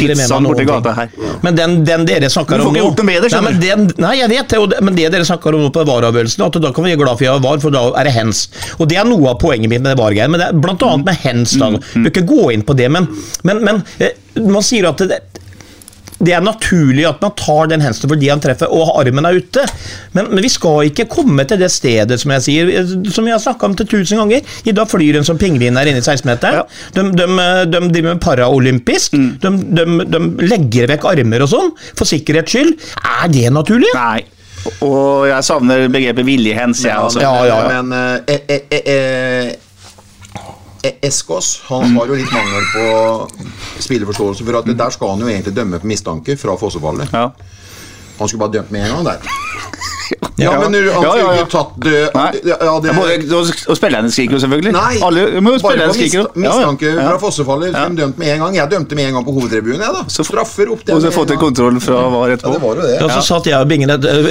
pizzaen borti gata her. Men den, den dere snakker om nå det, nei, den, nei, jeg vet det, men det dere snakker om nå på VAR-avgjørelsen, at da kan vi være glad for jeg har VAR, for da er det hens. Og det er noe av poenget mitt med det VAR-greiet, men det er blant annet med hens. da. Mm, Du kan ikke gå inn på det, men, men, men eh, man sier at det, det er naturlig at man tar den hensen fordi han treffer og armen er ute. Men, men vi skal ikke komme til det stedet som jeg sier, som vi har snakka om til tusen ganger. I dag flyr en som pingvin der inne i 16-meteren. De, de, de driver med paraolympisk. De, de, de legger vekk armer og sånn, for sikkerhets skyld. Er det naturlig? Nei. Og jeg savner begrepet viljehens, jeg. altså. Ja, ja, ja. Men eh, eh, eh, eh, eh, Eskås han har jo litt mangel på spilleforståelse. For at Der skal han jo egentlig dømme på mistanke fra fossefallet. Ja. Han skulle bare dømt med en gang der. Ja. Ja, men du, har Ja, ja, ja. ikke tatt det, ja, det, Ja, både, og, spillerne skriker jo selvfølgelig. Nei, Alle, men bare på mist, mistanke Ja, ja. fra fossefallet. Ja. Ja. Dømt med en gang. Jeg dømte med en gang på hovedtribunen. Jeg, da. Så- Straffer opp det. Og så fått en kontroll fra VAR Ja, det var jo det. Ja, så satt jeg og Bingen øh,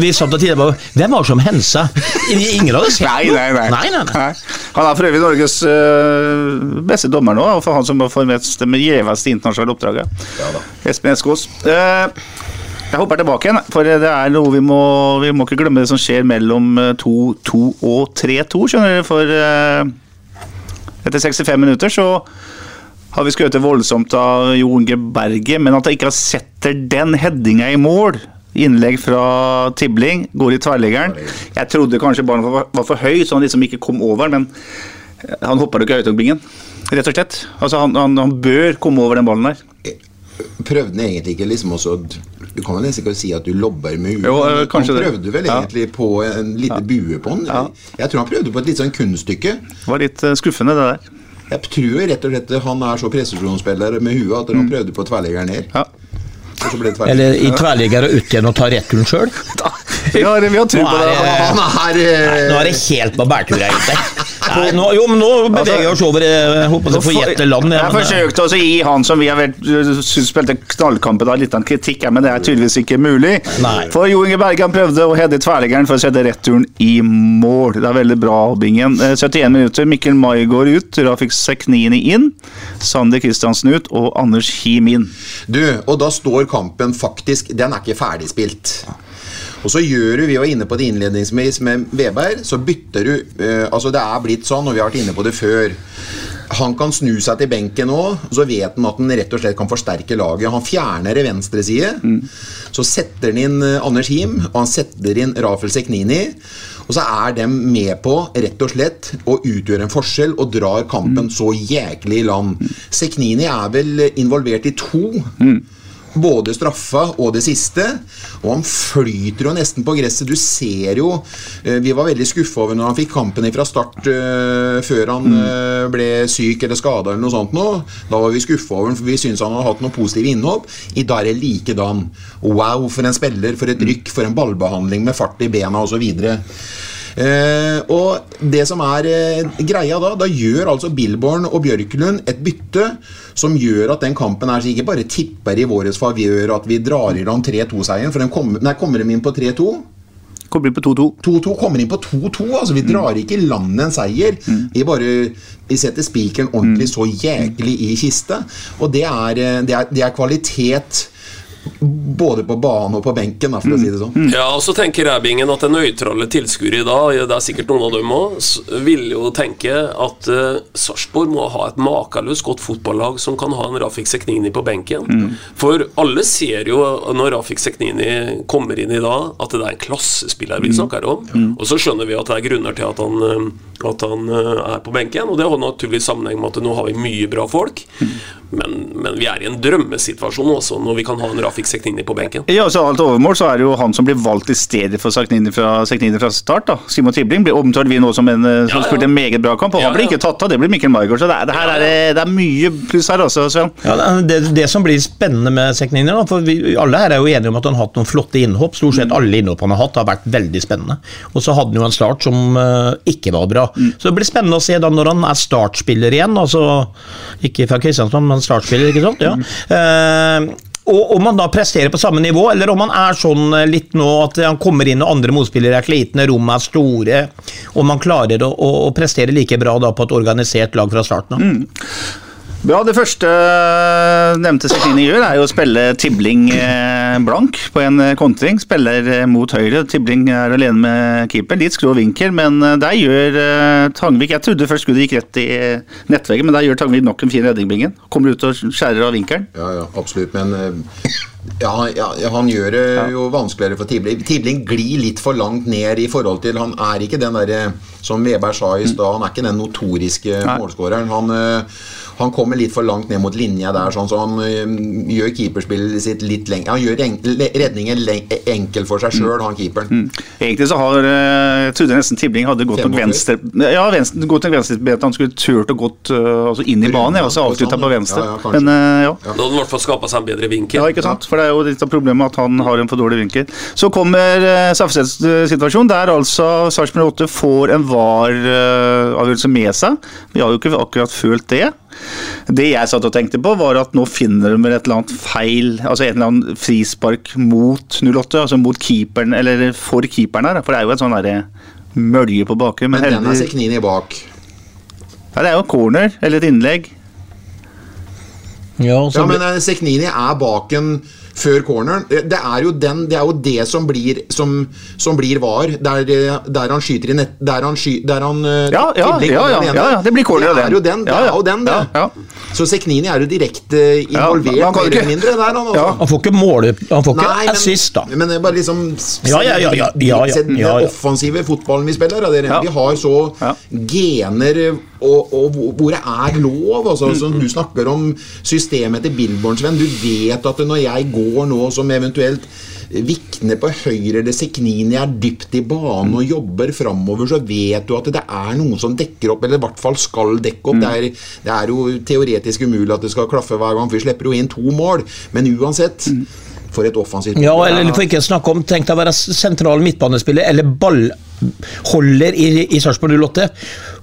Vi satt og tidligere bare Hvem var det som hensa? Ingen hadde sett Nei, noe. nei, nei. nei, nei, nei. Nei. Han er for øvrig Norges øh, beste dommer nå, og for han som får mest det gjeveste internasjonale oppdraget. Espen Eskås. Eh, jeg hopper tilbake igjen, for det er noe vi må Vi må ikke glemme det som skjer mellom eh, 2-2 og 3-2, skjønner dere. For eh, etter 65 minutter så har vi skrøt voldsomt av Jo Inge Berge, men at jeg ikke setter den headinga i mål Innlegg fra Tibling, går i tverrliggeren. Jeg trodde kanskje ballen var, for høy, så han liksom ikke kom over, men han hoppa ikke høytokbingen. Rett og slett. Altså, han, han, han bør komme over den ballen der. Prøvde han egentlig ikke liksom også Du kan vel nesten ikke si at du lobber med huet. Han prøvde det. vel Ja. egentlig på en lite bue på den. Ja. Jeg tror han prøvde på et litt sånn kunststykke. Det var litt eh, skuffende, det der. Jeg tror rett og slett han er så presisjonsspiller med huet at han prøvde på tverrliggeren ned. Ja. Eller i tverrligger og ut igjen og ta returen sjøl. Vi har, vi har tro på det. eh, Nå er det helt på bærtur, egentlig. Nei, nå, jo, men nå beveger vi oss over eh, jeg håper å få gjette land. Jeg ja, men, eh, forsøkte også å gi han som vi har vært, synes spilte knallkampen, litt av en kritikk, men det er tydeligvis ikke mulig. Nei. For Jo Inge Bergan prøvde å hede tverrliggeren for å sette returen i mål. Det er veldig bra, Bingen. Eh, 71 minutter. Mikkel Mai går ut, Rafik Seknini inn, Sander Kristiansen ut og Anders Him inn. Du, og da står kampen faktisk Den er ikke ferdigspilt. Og så gjør du, Vi var inne på det innledningsvis med Veberg. Så bytter du eh, Altså Det er blitt sånn, og vi har vært inne på det før. Han kan snu seg til benken nå, så vet han at han rett og slett kan forsterke laget. Han fjerner i venstre side. Så setter han inn eh, Anders Him, og han setter inn Rafael Seknini. Og så er de med på rett og slett å utgjøre en forskjell og drar kampen så jæklig i land. Seknini er vel involvert i to. Både straffa og det siste. Og han flyter jo nesten på gresset. Du ser jo eh, Vi var veldig skuffa over når han fikk kampen fra start eh, før han eh, ble syk eller skada eller noe sånt noe. Da var vi skuffa over ham, for vi syntes han hadde hatt noe positive innhopp. I dag er det likedan. Wow, for en spiller, for et rykk, for en ballbehandling med fart i bena osv. Eh, og det som er eh, greia da, da gjør altså Billborn og Bjørklund et bytte som gjør at den kampen her så ikke bare tipper i vår favør at vi drar i land 3-2-seieren, for den kommer, nei, kommer de inn på 3-2? Kommer inn på 2-2. 2-2 kommer inn på 2-2. altså Vi drar ikke i land en seier. Vi bare vi setter spikeren ordentlig så jæklig i kiste. Og det er, eh, det er, det er kvalitet både på banen og på benken, for å si det sånn. Ja, og så tenker jeg, at det nøytrale tilskuere i dag, det er sikkert noen av dem òg, vil jo tenke at uh, Sarpsborg må ha et makeløst godt fotballag som kan ha en Rafik Seknini på benken. For alle ser jo når Rafik Seknini kommer inn i dag, at det er en klassespiller vi snakker om. Og så skjønner vi at det er grunner til at han uh, at han eh, er på benken. Og det har naturligvis sammenheng med at nå har vi mye bra folk. Men, men vi er i en drømmesituasjon også når vi kan ha en Rafik Seknini på benken. Ja, så alt overmål så er det jo han som blir valgt i stedet for Seknini fra, Seknini fra start. da. Simon Tibling blir omtalt vi nå som en eh, som Ja, ja. spilte en meget bra kamp, og Ja, han blir ja. ikke tatt av. Det blir Mikkel Margaard. Så det, det her er, det- er mye pluss her også, Svein. Ja, det, det, som blir spennende med Seknini, da, for vi, alle her er jo enige om at han har hatt noen flotte innhopp. Stort sett alle innhopp han har hatt, har vært veldig spennende. Og så hadde han jo en start som uh, ikke var bra. Så det blir spennende å se da når han er startspiller igjen, altså ikke fra Kristiansand, men startspiller, ikke sant? Ja. Eh, og om han da presterer på samme nivå, eller om han er sånn eh, litt nå at han kommer inn og andre motspillere er slitne, rommet er store, om han klarer å, å, å prestere like bra da på et organisert lag fra starten av. Bra, Det første nevnte Seknini gjør, er jo å spille Tibling eh, blank på en eh, kontring. Spiller eh, mot høyre. Tibling er alene med keeper. Litt skrå vinkel, men eh, der gjør eh, Tangvik Jeg trodde først skuddet gikk rett i eh, nettveggen, men der gjør Tangvik nok en fin redning, Bingen. Kommer ut og skjærer av vinkelen. Ja, ja, absolutt, men eh, ja, ja, han gjør det jo vanskeligere for Tibling. Tibling glir litt for langt ned i forhold til Han er ikke den derre som Veberg sa i stad, han er ikke den notoriske målskåreren. Han, eh, han kommer litt for langt ned mot linja der, sånn, så han eh, gjør keeperspillet sitt litt lenger Han gjør en, le- redningen len- enkel for seg sjøl, han keeperen. Egentlig så har eh, Jeg trodde nesten Tibling hadde gått nok venstre Ja, venstre, gått nok bedre, Han skulle turt å gått eh, altså inn i banen, altså avslutta på venstre. Ja, ja, men eh, ja. Da hadde han i hvert fall skapa seg en bedre vinkel. Ja, ikke sant? For det er jo litt av problemet at han har en for dårlig vinkel. Så kommer uh, situasjon, der altså Sarpsborg 8 får en VAR-avgjørelse med seg. Vi har jo ikke akkurat følt det. Det jeg satt og tenkte på, var at nå finner de et eller annet feil, altså en eller annen frispark mot 08, altså mot keeperen, eller for keeperen her. For det er jo en sånn derre mølje på baken. Men den er Seknini bak. ja, det er jo corner, eller et innlegg. Ja, Ja, men eh, Seknini er bak en før corneren. Det det er jo, den, det, er jo det som blir, som, som blir var, der, eh, der han skyter i nett Der han, sky, der han eh, Ja, ja, ja, ja, alene. ja, ja, det blir corner av Det er jo den, det Ja, ja. er jo den, det. Ja, ja. Så Seknini er jo direkte involvert, mer eller mindre, der, han altså. Han får ikke måle Han får ikke Nei, assist, da. Men det er bare liksom Ja, ja, ja, ja, ja, ja, ja, ja. offensive fotballen vi spiller. Vi har så Ja. gener og, og hvor- det er lov. Altså, altså, Du snakker om systemet til Billborn, Sven. Du vet at når jeg går nå som eventuelt Vikne på høyre eller Seknini er dypt i banen og jobber framover, så vet du at det er noen som dekker opp, eller i hvert fall skal dekke opp. Det, er, det er jo teoretisk umulig at det skal klaffe hver gang, for vi slipper jo inn to mål. Men uansett, for et offensivt Ja, eller for ikke å snakke om Tenk deg å være sentral midtbanespiller eller ballholder i, i Sarpsborg 08.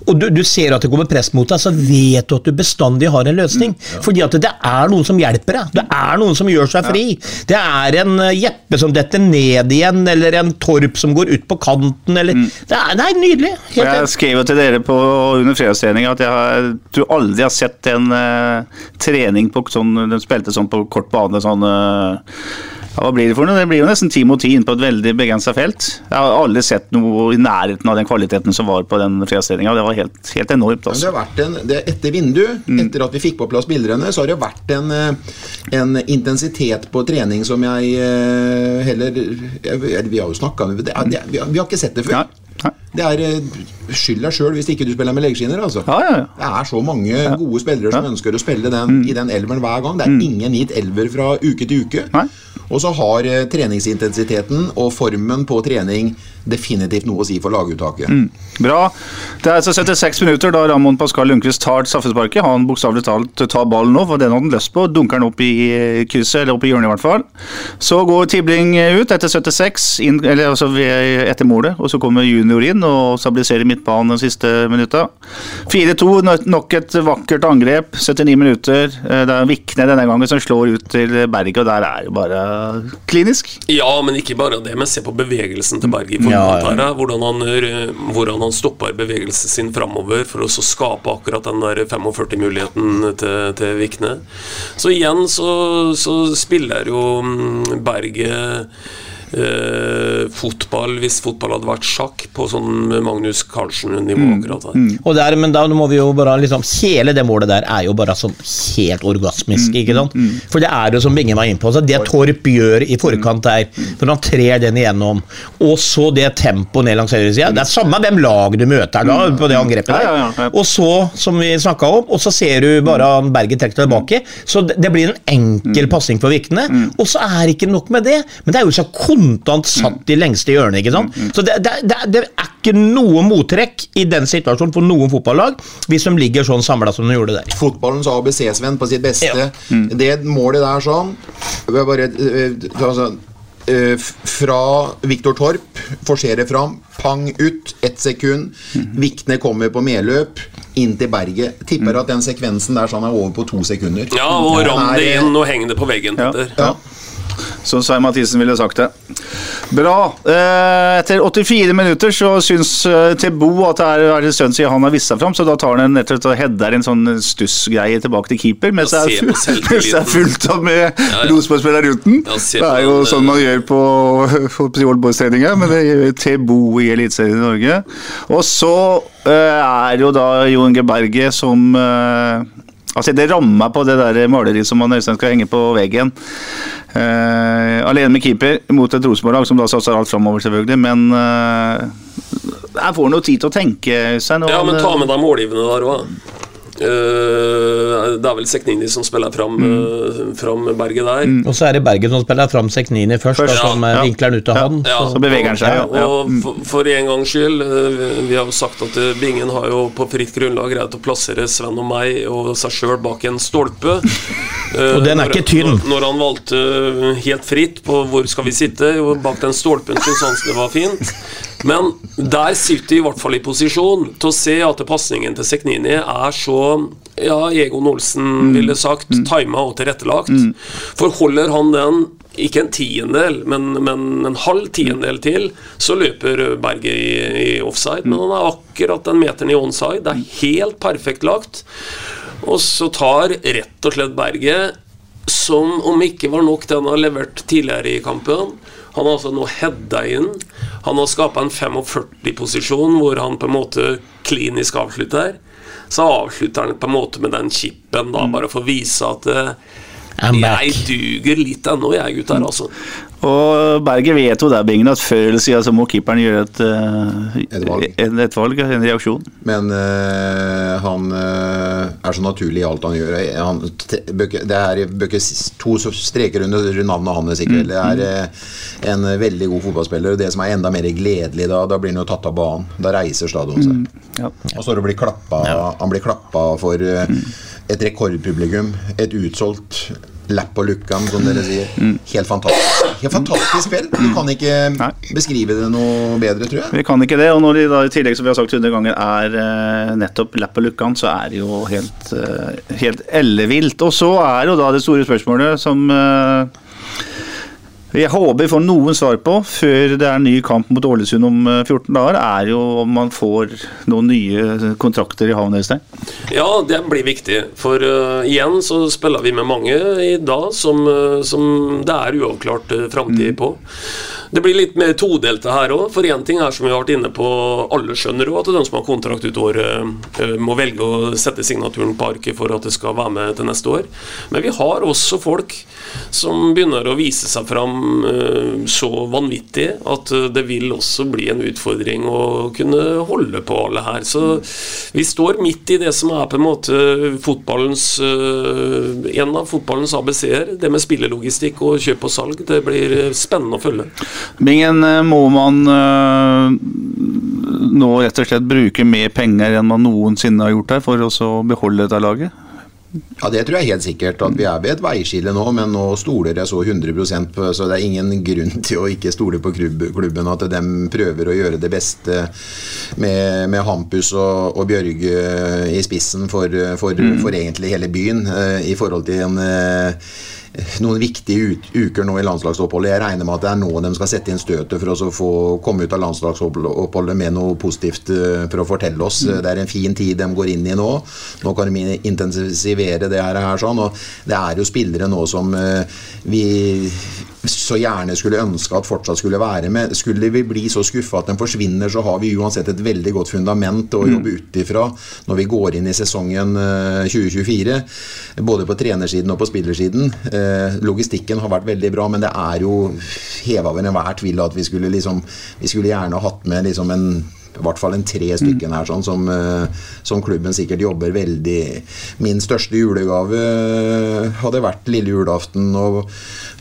Og du, du ser at det kommer press mot deg, så vet du at du bestandig har en løsning. Fordi at det er noen som hjelper deg. Det er noen som gjør seg fri. Det er en eh, Jeppe som detter ned igjen, eller en Torp som går ut på kanten, eller det, er, det er nydelig. Helt jeg skrev jo til dere på under fredagstreninga at jeg har, tror aldri jeg har sett en uh, trening på sånn De spilte sånn på kort bane, sånn ja, Hva blir det for noe? Det blir jo nesten ti mot ti inn på et veldig begrensa felt. Jeg har aldri sett noe i nærheten av den kvaliteten som var på den fredagstreninga. Det var helt, helt enormt. Altså. en, det, etter vindu, etter at vi fikk på plass bildene, så har det vært en, eh, en intensitet på trening som jeg eh, heller jeg, Vi har jo snakka om det, det, vi, har, vi har ikke sett det før. Ja. Det er eh, Skyld deg sjøl hvis ikke du spiller med leggskinner. Altså. Ja, ja, ja. Det er så mange gode spillere som ønsker å spille den, i den elveren hver gang. Det er ingen gitt elver fra uke til uke. Nei. Og så har eh, treningsintensiteten og formen på trening definitivt noe å si for laguttaket. Bra. Det er altså 76 minutter da Ramón Pascal Lundqvist tar straffesparket. Han bokstavelig talt tar ballen nå, for den hadde han lyst på. Dunker den opp i krysset, eller opp i hjørnet i hvert fall. Så går Tibling ut etter 76, inn, eller altså etter målet. Og så kommer junior inn og stabiliserer midtbanen de siste minutta. 4-2, nok et vakkert angrep. 79 minutter. Eh, Det er Vikne denne gangen som slår ut til Berget, og der er det bare klinisk. Ja, men ikke bare det, men se på bevegelsen til Berget. i Da. Hvordan han, hvordan han stopper bevegelsen sin framover for å skape akkurat den der 45-muligheten til, til Vikne. Så igjen så, så spiller jo mm, Berget eh, fotball, hvis fotball hadde vært sjakk, på sånn Magnus Carlsen-nivå akkurat der. Og der, men da må vi jo bare liksom Hele det målet der er jo bare sånn helt orgasmisk, ikke sant? For det er jo som Bingen var inne på, det Torp gjør i forkant der, når han trer den igjennom, og så det tempoet ned langs høyresida Det er samme hvem lag du møter da, på det angrepet der. ja, ja. Og så, som vi snakka om, og så ser du bare han Berget trekker tilbake. Så det, blir en enkel pasning for Vikne, og så er ikke nok med det, men det er jo så kontant satt i lengste hjørne, ikke sant? Så det, det, det, det er ikke noe mottrekk i den situasjonen for noen fotballag, hvis de ligger sånn samla som de gjorde der. Fotballens ABC-Svenn på sitt beste. Ja. Det målet der sånn bare, eh, altså, eh, Fra Viktor Torp forserer fram, pang ut, ett sekund. Vikne kommer på medløp, inn til berget. Tipper at den sekvensen der sånn er over på to sekunder. Ja, og rom ram det eh, inn og heng det på veggen, Ja. Ja. Som Svein Mathisen ville sagt det. Bra. Eh, etter 84 minutter så syns eh, Tebo at det er, er en stund siden han har vist seg fram, så da tar han en, og header en sånn stussgreie tilbake til keeper, mens det er, er fullt av med ja. Rosenborg-spillere rundt den. Ja, det er jo sånn man eh, gjør på, på Oldboys-treninga, men det gjør Tebo i Eliteserien i Norge. Og så er jo da Jon Geberge Berge som Altså Det rammer meg på det der maleriet som man Øystein skal henge på veggen. Uh, alene med keeper mot et Rosenborg-lag som da satser alt framover, selvfølgelig. Men uh, jeg får noe tid til å tenke. seg. Ja, men ta med deg målgivende der òg. Det er vel Seknini som spiller fram, eh, fram Berget der. Og så er det Bergen som spiller fram Seknini først, Først, da, som ja. eh, vinkler den ut av Ja. han. Ja. Så beveger han seg, ja. ja. Og for, for en gangs skyld, vi har jo sagt at Bingen har jo på fritt grunnlag greid å plassere Sven og meg og seg sjøl bak en stolpe. Eh, Og den er når- ikke tynn. Når, når han valgte helt fritt på hvor skal vi sitte, og bak den stolpen syntes han det var fint. Men der sitter vi i hvert fall i posisjon til å se at pasningen til Seknini er så ja, Egon Olsen ville sagt tima og tilrettelagt. For holder han den ikke en tiendedel, men, men en halv tiendedel til, så løper Berget i, i offside. Men han er akkurat den meteren i onside. Det er helt perfekt lagt. Og så tar rett og slett Berget, som om ikke var nok den han har levert tidligere i kampen Han har altså nå heada inn. Han har skapa en 45-posisjon hvor han på en måte klinisk avslutter. Så avslutter han på en måte med den chipen, da, bare for å vise at uh, jeg duger litt ennå, jeg, gutter. Altså. Og Berger vet jo der, Bingen, at før eller siden så må keeperen gjøre et, eh, Et valg. En, et valg, en reaksjon. Men eh, han eh, er så naturlig i alt han gjør. Han, det er bøker, to streker under navnet hans i kveld. Det er eh, en veldig god fotballspiller. Og det som er enda mer gledelig da, da blir han jo tatt av banen. Da reiser stadion seg. Ja. Og så blir klappa, Han blir klappa for eh, et rekordpublikum. Et utsolgt lapp og lukkan, som dere sier. Helt fantastisk. Helt fantastisk spill. Du kan ikke Nei. beskrive det noe bedre, tror jeg. Vi kan ikke det, og når de da i tillegg som vi har sagt 100 ganger er eh, nettopp lapp og lukkan, så er det jo helt, eh, helt ellevilt. Og så er jo da det store spørsmålet som eh, jeg håper vi får noen svar på før det er en ny kamp mot Ålesund om eh, 14 dager, er jo om man får noen nye kontrakter i havn. Øystein. Ja, det blir viktig. For uh, igjen så spiller vi med mange i dag som, eh, som det er uavklart framtid på. Det blir litt mer todelte her òg. For én ting er som vi har vært inne på, alle skjønner jo at de som har kontrakt ut året, eh, må velge å sette signaturen på arket for at det skal være med til neste år. Men vi har også folk som begynner å vise seg fram eh, så vanvittig at eh, det vil også bli en utfordring å kunne holde på alle her. Så vi står midt i det som er på en måte fotballens eh, en av fotballens ABC-er. Det med spillelogistikk og kjøp og salg. Det blir eh, spennende å følge. Bingen, eh, må man eh, nå rett og slett bruke mer penger enn man noensinne har gjort her for å beholde dette laget? Ja, Det tror jeg helt sikkert. at Vi er ved et veiskille nå, men nå stoler jeg så 100 på Så det er ingen grunn til å ikke stole på klubben. At de prøver å gjøre det beste med, med Hampus og, og Bjørge i spissen for, for, for egentlig hele byen. Uh, I forhold til en eh, noen viktige uker nå i landslagsoppholdet. Jeg regner med at det er nå de skal sette inn støtet for å få komme ut av landslagsoppholdet med noe positivt eh, for å fortelle oss. Det er en fin tid de går inn i nå. Nå kan de intensivere det her. her sånn, og Det er jo spillere nå som eh, vi så gjerne skulle ønske at fortsatt skulle være med. Skulle vi bli så skuffa at den forsvinner, så har vi uansett et veldig godt fundament å jobbe ut ifra når vi går inn i sesongen eh, 2024. Både på trenersiden og på spillersiden. Eh, Logistikken har vært veldig bra, men det er jo heva over enhver tvil at vi skulle liksom Vi skulle gjerne hatt med liksom en i hvert fall en tre stykker her sånn, som, eh, som klubben sikkert jobber veldig Min største julegave eh, hadde vært lille julaften å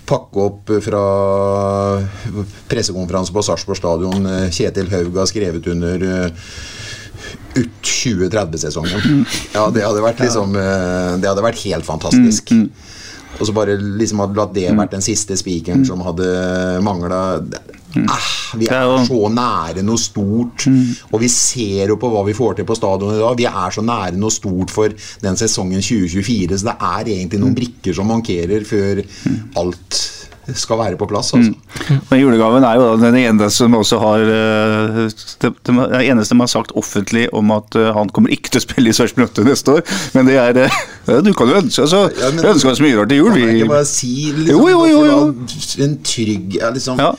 pakke opp fra pressekonferanse på Sarpsborg stadion. Kjetil Haug har skrevet under eh, ut 2030-sesongen. Ja, det hadde vært liksom Det hadde vært helt fantastisk. Og så bare liksom hadde latt det vært den siste spikeren som hadde mangla ah, Vi er så nære noe stort, og vi ser jo på hva vi får til på stadionet i dag. Vi er så nære noe stort for den sesongen 2024, så det er egentlig noen brikker som mankerer før alt skal være på plass. Altså. Men julegaven er jo den eneste som også har Den Det det er eneste man har sagt offentlig om at eh, han kommer ikke til å spille i Sarpsborg 8 neste år. Men det er eh, Du kan jo ønske altså, Ja, men- ønske oss mye rart til jul. Jeg Vi, ikke bare si liksom, Jo, jo, jo, jo. var En trygg ja, liksom, Ja.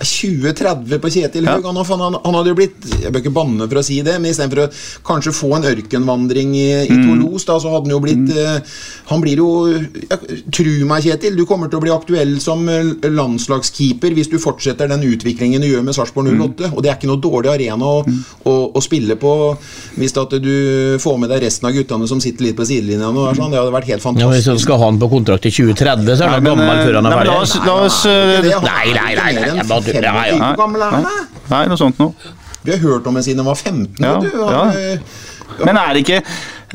20-30 på Kjetil Haug. Han, han, han hadde jo blitt Jeg bør ikke banne for å si det, men istedenfor å kanskje få en ørkenvandring i, i Mm. Toulouse, da, så hadde han jo blitt eh, Han blir jo ja, Tru meg, Kjetil, du kommer til å bli aktuell som eh, landslagskeeper hvis du fortsetter den utviklingen du gjør med Sarpsborg Mm. 08. Og det er ikke noe dårlig arena å, å, å spille på hvis at du får med deg resten av guttene som sitter litt på sidelinja nå. er Sånn. Det hadde vært helt Ja, fantastisk. hvis du skal ha han på kontrakt til 2030, så er han gammel før han er ferdig. la oss, la oss eh. Nei, nei, nei, nei, jeg bare- Fem- ja, ja. 25 Hvor gammel han? da? Nei, noe sånt noe. Vi har hørt om ham siden han var 15. Ja, du. ja. Han, eh, Men er det ikke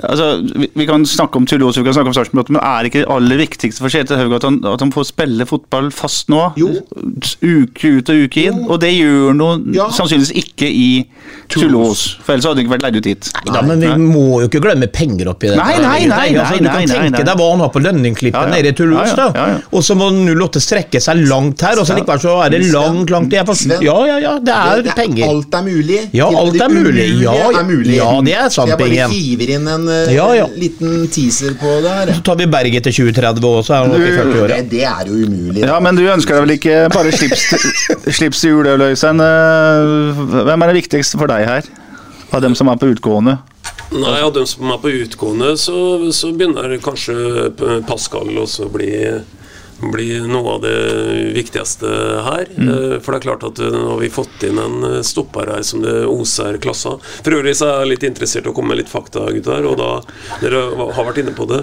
altså, vi, vi kan snakke om Toulouse, vi kan snakke om Sarpsborg men er ikke det aller viktigste for Kjetil Haug at, at han får spille fotball fast nå? Jo. Uke ut og uke inn. Og det gjør noe Ja. sannsynligvis ikke i Toulouse. For ellers hadde han ikke vært leid ut dit. Da, men vi må jo ikke glemme penger oppi det. Nei, nei, nei, altså, nei, du nei, kan nei, tenke nei. deg hva han har på lønningklippet Ja, ja. nede i Toulouse. Ja, ja, ja, ja. da. Og så må 08 strekke seg langt her, og så likevel så er det langt, langt igjen. for- Ja, ja, ja, det er penger. Alt er mulig. Ja, alt er mulig. Ja, ja. Ja, det er sant, Jeg bare Bingen. hiver inn en eh, Ja, ja. liten teaser på det her. Så tar vi Berget til 2030 også, er han oppe i 40 år. Det, det er jo umulig. Ja, men du ønsker deg vel ikke bare slips til, slips til jul, Øystein? Eh, Hvem er det viktigste for deg her? Av dem som er på utgående? Nei, av dem som er på utgående, så, så begynner kanskje Pascal også å bli bli noe av det viktigste her. Mm. For det er klart at eh, nå har vi fått inn en eh, stopper her som det oser klassa. For øvrig så er jeg litt interessert i å komme med litt fakta, gutter. Og da Dere har vært inne på det.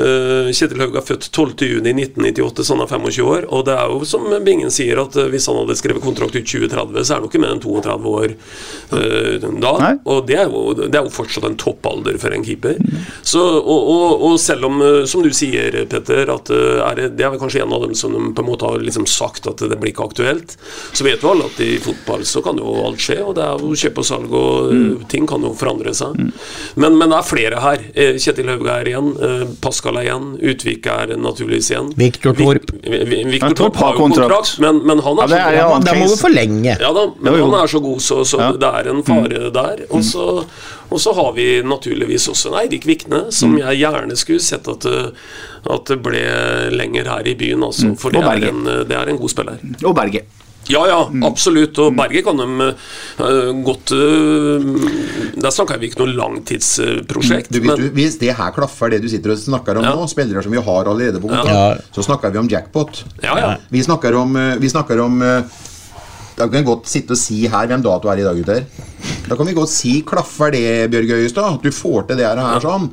Eh, Kjetil Haug er født 12.6.1998, så han er 25 år. Og det er jo som Bingen sier, at eh, hvis han hadde skrevet kontrakt ut 2030, så er han jo ikke mer enn 32 år eh, da. Nei. Og det er, jo, det er jo fortsatt en toppalder for en keeper. Så, og, og, og selv om, eh, som du sier, Petter, at eh, er det, det er vel kanskje en av dem som de på en måte har liksom sagt at det blir ikke aktuelt, så vet jo alle at i fotball så kan jo alt skje, og det er jo kjøp og salg, og mm. ting kan jo forandre seg. Men, men det er flere her. Eh, Kjetil Hauge er igjen, eh, Pascal er igjen, Utvik er naturligvis igjen. Viktor Torp. Viktor Torp Torp har jo kontrakt, kontrakt. men, men han Ja, er så er god. Da må vi forlenge. Ja da, men Jo, jo. han er så god, så, så Ja. det er en fare der. Og så, og så har vi naturligvis også en Eirik Vikne, som jeg gjerne skulle sett at, det- at det ble lenger her i byen. Altså, for det er, en, det er en god spiller. Og Berge. Ja, ja, absolutt. Og Berge kan de uh, godt uh, Der snakker vi ikke noe langtidsprosjekt. Du, hvis, du, hvis det her klaffer, det du sitter og snakker om Ja. nå, spillere som vi har allerede på kontrakt, Ja. så snakker vi om jackpot. ja, ja. Vi snakker om, eh, vi snakker om uh, Da kan vi godt sitte og si her hvem dato er i dag, gutter. Da kan vi godt si klaffer det, Bjørg Øyestad, at du får til det her sånn.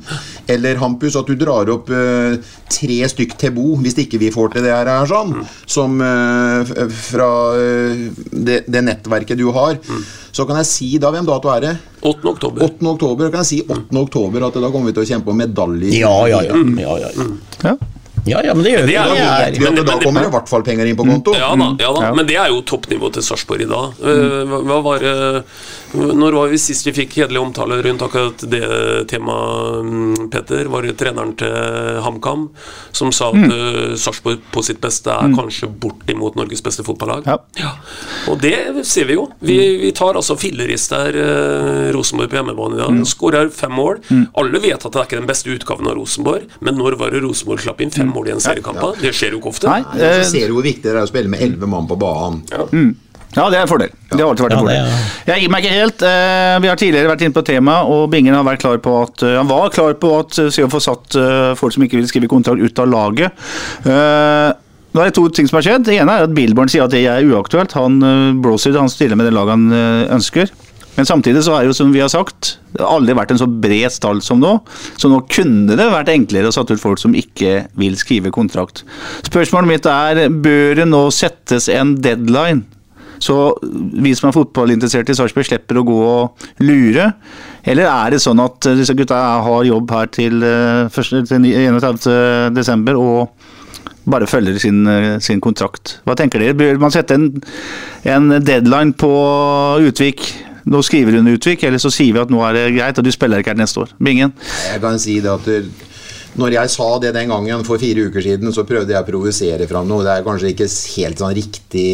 Eller Hampus, at du drar opp uh, tre stykk til bo, hvis ikke vi får til det her sånn. Som uh, fra uh, det, det nettverket du har. Så kan jeg si da hvem dato er det? 8. oktober. 8. oktober, kan jeg si 8. oktober at da kommer vi til å kjempe om medaljer. Ja, ja, ja. ja, ja, ja. Ja. Ja, ja, men det gjør vi. Det er Da jo- er, Men- men- da kommer det i hvert fall penger inn på konto. Ja da, ja da. men det er jo toppnivå til Sarpsborg i dag. Eh, hva var det Når var vi sist vi fikk kjedelig omtale rundt akkurat det temaet, Peter, Petter? Var det treneren til HamKam som sa at mm. Sarpsborg på sitt beste er mm. kanskje bortimot Norges beste fotballag? Ja. ja. Og det ser vi jo. Vi, mm. vi tar altså fillerist der eh, Rosenborg på hjemmebane i dag. Mm. Skårer fem mål. Mm. Alle vet at det er ikke den beste utgaven av Rosenborg, men når var det Rosenborg slapp inn fem mål i en seriekamp? Ja. Det skjer jo ikke ofte. Nei, Nei så ser du hvor viktig det er å spille med elleve mann på banen. Ja. Ja, det er en fordel. Det har alltid vært en fordel. Ja, jeg gir meg ikke helt. Eh, vi har tidligere vært inne på temaet, og Bingen har vært klar på at eh, han var klar på at Se å få satt folk som ikke vil skrive kontrakt, ut av laget. Nå er det to ting som har skjedd. Det ene er at Billborn sier at det er uaktuelt. Han Brosid han stiller med det laget han ønsker. Men samtidig så er jo som vi har sagt, det har aldri vært en så bred stall som nå. Så nå kunne det vært enklere å satt ut folk som ikke vil skrive kontrakt. Spørsmålet mitt er, bør det nå settes en deadline? Så vi som er fotballinteresserte i Sarpsborg slipper å gå og lure? Eller er det sånn at disse gutta har jobb her til, eh, til 31.12. og bare følger sin, eh, sin, kontrakt. Hva tenker dere? Bør man sette en, en deadline på Utvik nå skriver hun Utvik, eller så sier vi at nå er det greit, og du spiller ikke her neste år. Bingen? Jeg kan si det at når jeg sa det den gangen for fire uker siden, så prøvde jeg å provosere fram noe. Det er kanskje ikke helt sånn riktig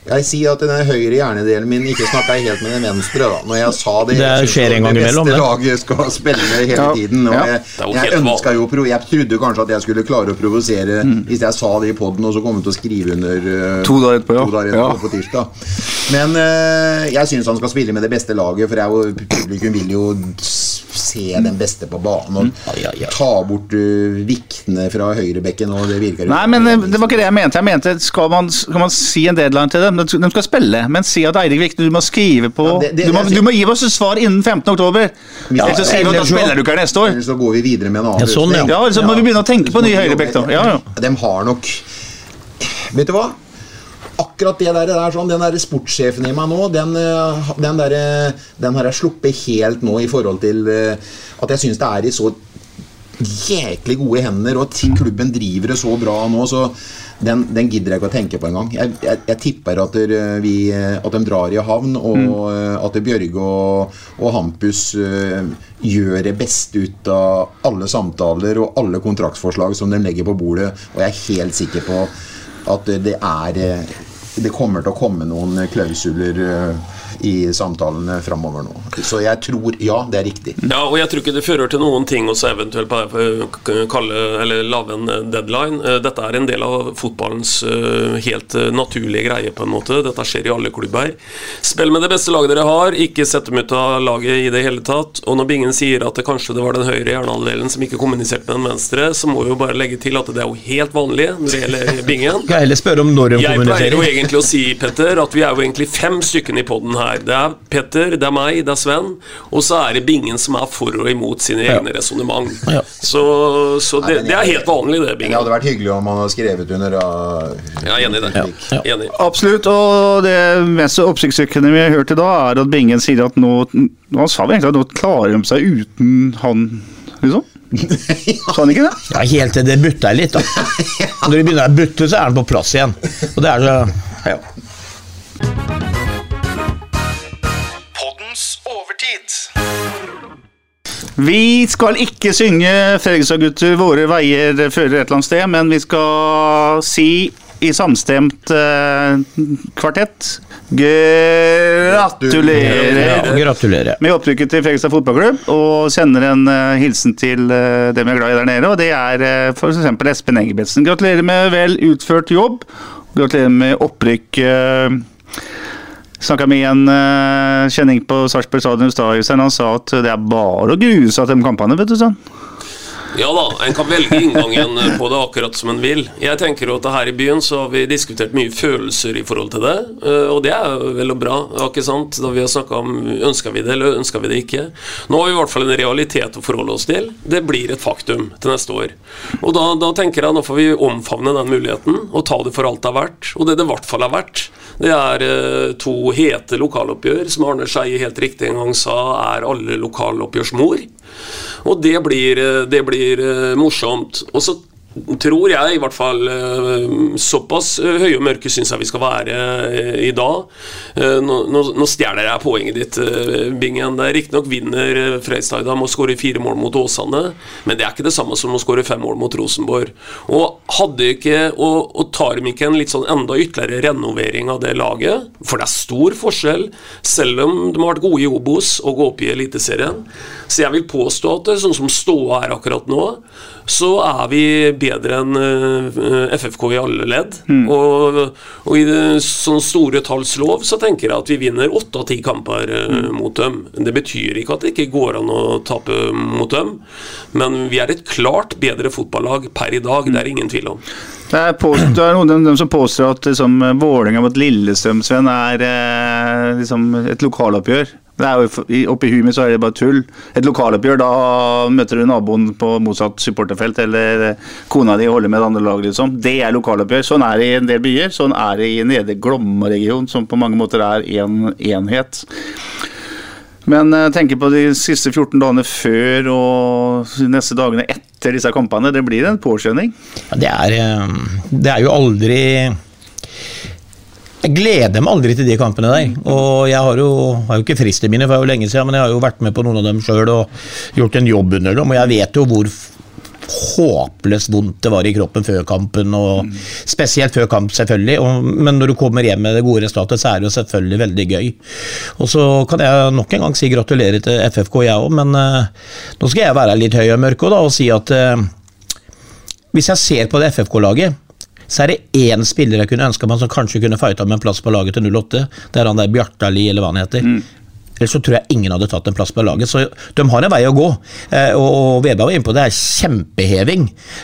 jeg sier at den høyre hjernedelen min ikke snakka helt med den venstre. da Når jeg sa det, det skjer en gang imellom. Det laget skal spille hele ja. tiden. Og jeg, jeg ønska jo Jeg trodde kanskje at jeg skulle klare å provosere mm. hvis jeg sa det i poden, og så kom jeg til å skrive under uh, to dager etterpå, ja. to dager etterpå på tirsdag. Men uh, jeg syns han skal spille med det beste laget, for jeg, publikum vil jo se den beste på banen. Og mm. ja, ja, ta bort uh, viktene fra høyrebekken. Og det virker Nei, men det var ikke det jeg mente. Jeg mente skal man, skal man si en deadline til dem? De skal spille, men si at Eirik Vikne, du må skrive på ja, det, det, du, må, du, må, gi oss et svar innen 15. oktober. Ja, så sier at da spiller du ikke her neste år. Eller så går vi videre med en annen ja, sånn, ja. ja, så må vi begynne å tenke på ny høyrebekk, da. Ja, ja. De har nok Vet du hva? akkurat det der, der sånn, den der sportssjefen i meg nå, den, eh, den, der, den har jeg sluppet helt nå i forhold til eh, at jeg syns det er i så jæklig gode hender, og klubben driver det så bra nå, så den, den, gidder jeg ikke å tenke på engang. Jeg, jeg, jeg tipper at, vi, at, de drar i havn, og mm. at Bjørge og, og Hampus uh, gjør det beste ut av alle samtaler og alle kontraktsforslag som de legger på bordet. Og jeg er helt sikker på at det er Det kommer til å komme noen klausuler. Uh, i samtalene framover nå. Så jeg tror ja, det er riktig. Ja, og jeg tror ikke det fører til noen ting å eventuelt kalle eller lage en deadline. Eh, dette er en del av fotballens eh, helt eh, naturlige greie, på en måte. Dette skjer i alle klubber. Spill med det beste laget dere har, ikke sett dem ut av laget i det hele tatt. Og når Bingen sier at det kanskje det var den høyre hjernehalvdelen som ikke kommuniserte med den venstre, så må vi jo bare legge til at det er jo helt vanlig når det gjelder Bingen. Jeg pleier jo egentlig å si, Petter, at vi er jo egentlig fem stykker i poden her her. Det er Petter, det er meg, det er Sven. Og så er det Bingen som er for og imot sine egne ja. resonnement. Ja. Så, så det, det, er helt vanlig, det, Bingen. Det hadde vært hyggelig om han hadde skrevet under uh, Jeg er enig i det. Ja. Enig. Absolutt. Og det mest oppsiktsvekkende vi har hørt i dag, er at Bingen sier at nå Han sa vel egentlig at nå klarer de seg uten han, liksom. Sa han ikke det? Ja, helt til det butter litt, da. Når de begynner å butte, så er han på plass igjen. Og det er så ja. Vi skal ikke synge Fredrikstad-gutter, våre veier fører et eller annet sted, men vi skal si i samstemt uh, kvartett gratulerer, gratulerer med opprykket til Fredrikstad fotballklubb. Og sender en uh, hilsen til uh, dem vi er glad i der nede, og det er uh, f.eks. Espen Engebretsen. Gratulerer med vel utført jobb. Gratulerer med opprykk. Snakka med en uh, kjenning på Sarpsborg stadion i stad, han sa at det er bare å grue seg til de kampene, vet du. sånn. Ja da, en kan velge inngangen på det akkurat som en vil. Jeg tenker at her i byen så har vi diskutert mye følelser i forhold til det, eh, og det er vel og bra. ikke sant? Da vi har snakka om ønsker vi det eller ønsker vi det ikke. Nå har vi i hvert fall en realitet å forholde oss til. Det blir et faktum til neste år. Og da, da tenker jeg nå får vi omfavne den muligheten og ta det for alt det er verdt. Og det det i hvert fall er verdt, det er eh, to hete lokaloppgjør, som Arne Skeie helt riktig en gang sa er alle lokaloppgjørs mor. Og det blir, eh, det blir eh, morsomt. Og så tror jeg i hvert fall eh, Såpass eh, høye og mørke syns jeg vi skal være eh, i dag. Nå, nå, nå stjeler jeg poenget ditt, Bingen. Det er Riktignok vinner Freistad med å skåre fire mål mot Åsane, men det er ikke det samme som å skåre fem mål mot Rosenborg. Og hadde ikke, og, og tar de ikke en litt sånn enda ytterligere renovering av det laget, for det er stor forskjell, selv om de har vært gode i Obos og gå opp i Eliteserien. Så jeg vil påstå at sånn som ståa er akkurat nå, så er vi bedre enn uh, FFK i alle ledd. Mm. Og, og, i det, sånn store talls lov så tenker jeg at vi vinner åtte av ti kamper uh, mm. mot dem. Det betyr ikke at det ikke går an å tape mot dem, men vi er et klart bedre fotballag per i dag. Det er ingen tvil om. Det er, påstå, det er noen av dem som påstår at liksom, Vålerenga mot Lillestrøm Sven, er eh, liksom, et lokaloppgjør. Det er jo, Oppe i huet mitt så er det bare tull. Et lokaloppgjør, da møter du naboen på motsatt supporterfelt, eller kona di holder med det andre laget, liksom. Det er lokaloppgjør. Sånn er det i en del byer. Sånn er det i Nedre Glomma-regionen, som på mange måter er én en enhet. Men jeg eh, tenker på de siste 14 dagene før og neste dagene etter disse kampene. Det blir en påskjønning? Ja, det, er, eh, det er jo aldri jeg gleder meg aldri til de kampene der. Og jeg har jo, har jo ikke frist i mine, for det er jo lenge siden, men jeg har jo vært med på noen av dem sjøl og gjort en jobb under dem. Og jeg vet jo hvor håpløst vondt det var i kroppen før kampen, og mm. spesielt før kamp, selvfølgelig. Og, men når du kommer hjem med det gode resultatet, så er det jo selvfølgelig veldig gøy. Og så kan jeg nok en gang si gratulerer til FFK, jeg òg, men uh, nå skal jeg være litt høy og mørk og, da, og si at uh, hvis jeg ser på det FFK-laget så er det én spiller jeg kunne ønska meg som kanskje kunne fighta med en plass på laget til 08. Det er han der Bjartali, eller hva han heter. Mm. Ellers så tror jeg ingen hadde tatt en plass på laget. Så de har en vei å gå. Eh, og Veberg var inne på det, er kjempeheving.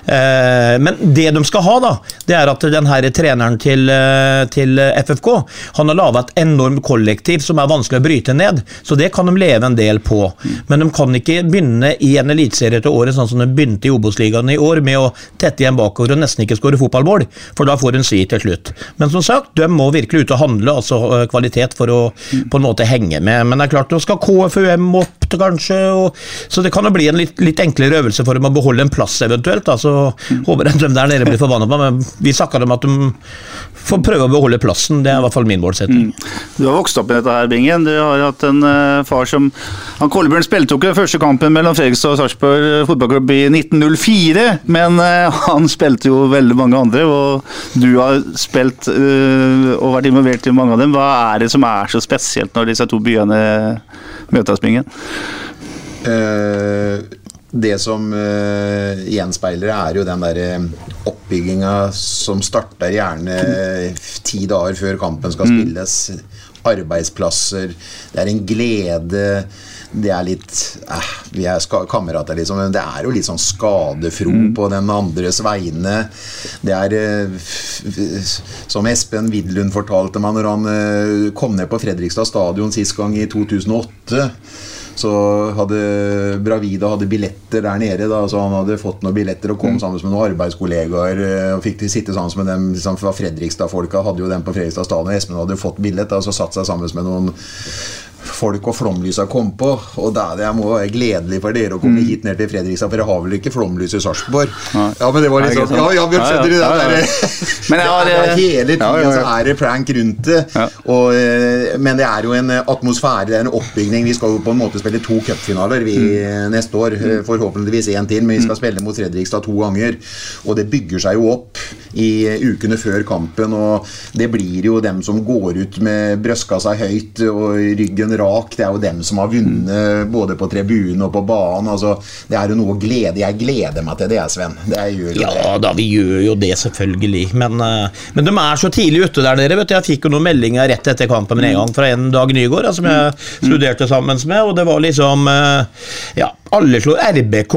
Eh, men det de skal ha, da, det er at den her treneren til, eh, til FFK han har laga et enormt kollektiv som er vanskelig å bryte ned. Så det kan de leve en del på. Men de kan ikke begynne i en eliteserie til året sånn som de begynte i Obos-ligaen i år, med å tette igjen bakover og nesten ikke skåre fotballmål, for da får hun svi til slutt. Men som sagt, de må virkelig ut og handle, altså kvalitet, for å på en måte henge med. Men er klart, nå skal KFUM opp til kanskje, og, så det kan jo bli en litt, litt, enklere øvelse for dem å beholde en plass eventuelt. Da, så mm. håper jeg de der nede blir forbanna på men vi snakka om at de får prøve å beholde plassen. Det er i hvert fall min målsetting. Mm. Du har vokst opp i dette her, Bingen. Du har hatt en uh, far som han Kolbjørn spilte jo ikke første kampen mellom Fredrikstad og Sarpsborg fotballklubb i 1904, men uh, han spilte jo veldig mange andre, og du har spilt uh, og vært involvert i mange av dem. Hva er det som er så spesielt når disse to byene møtes, Uh, det som uh, gjenspeiler, er jo den der eh, oppbygginga som starter gjerne ti dager før kampen skal mm. spilles. Arbeidsplasser. Det er en glede. Det er litt eh, Vi er kamerater, liksom. Men det er jo litt sånn skadefro mm. på den andres vegne. Det er eh, Som Espen Widlund fortalte meg når han eh, kom ned på Fredrikstad stadion sist gang i 2008 så hadde Bravida hadde billetter der nede. Da, så han hadde fått noen billetter og kom mm. sammen med noen arbeidskollegaer. Eh, og Fikk sitte sammen med dem liksom, fra Fredrikstad-folka. Hadde jo dem på Fredrikstad stadion. Espen hadde fått billett, da, så satt seg sammen med noen folk og flomlysa kom på. Og det, det må være gledelig for dere å komme mm. hit ned til Fredrikstad, for dere har vel ikke flomlys i Sarpsborg? Ja, men det var litt sånn Ja, ja, vi skjønner det der. Men jeg har, det er hele tiden så er det prank rundt det. Og, eh, men det er jo en atmosfære, det er en oppbygning. Vi skal jo på en måte spille to cupfinaler mm. neste år. Eh, forhåpentligvis én til, men vi skal mm. spille mot Fredrikstad to ganger. Og det bygger seg jo opp i ukene før kampen, og det blir jo dem som går ut med brystkassa høyt og ryggen rak. Det er jo dem som har vunnet både på tribunen og på banen. Altså, det er jo noe å glede. Jeg gleder meg til det, Sven. Det ja det. da, vi gjør jo det, selvfølgelig. Men, uh, men, de er så tidlig ute der nede. vet du. Jeg fikk jo noen meldinger rett etter kampen med en gang fra en Dag Nygaard, som jeg mm. studerte sammen med. Og det var liksom uh, Ja, alle slår RBK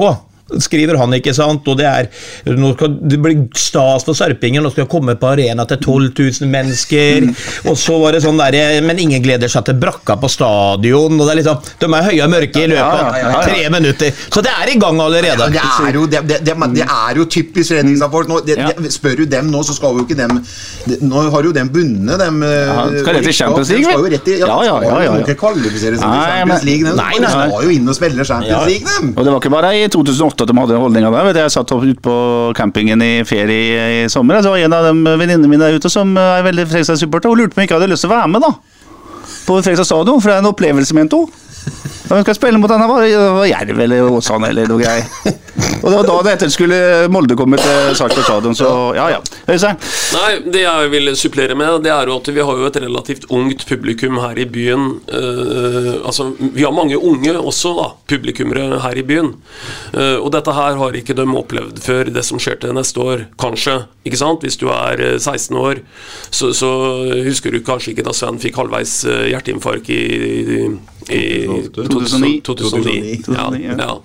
skriver han, ikke sant. Og det er nå skal det bli stas for Sarpingen, nå skal jeg komme på arena til 12 000 mennesker. Og så var det sånn der, Men ingen gleder seg til brakka på stadion. og det er liksom, De er høye og mørke i løpet av tre minutter. Så det er i gang allerede. det, er jo, det, det, det er jo typisk redningsfolk. Spør du dem nå, så skal jo ikke dem Nå har jo dem bundet, dem ja, Skal rett i Champions League, vel? Ja, ja, ja, ja, ikke kvalifisere seg til Champions League. De skal jo inn og spille Champions League, dem. Og det var ikke bare i 2008 at de hadde den holdninga der. Jeg satt ute på campingen i ferie i sommer. Så var en av de venninnene mine der ute som er veldig Fredrikstad-supporter. Hun lurte på om jeg ikke hadde lyst til å være med da på Fredrikstad stadion, for det er en opplevelse, mente hun. Da hun skal spille mot denne var, det Jerv eller Åsane eller noe greier. Og det var da det etter skulle Molde komme til Sarpsborg stadion, så ja ja. Øystein? Nei, det jeg vil supplere med, det er jo at vi har jo et relativt ungt publikum her i byen. Uh, altså, vi har mange unge også, da, publikummere her i byen. Uh, og dette her har ikke de opplevd før det som skjer til neste år, kanskje. Ikke sant? Hvis du er eh, 16 år, så, så husker du kanskje ikke da Sven fikk halvveis eh, hjerteinfarkt i, i 2009. 2009. 2009, Ja, ja. ja.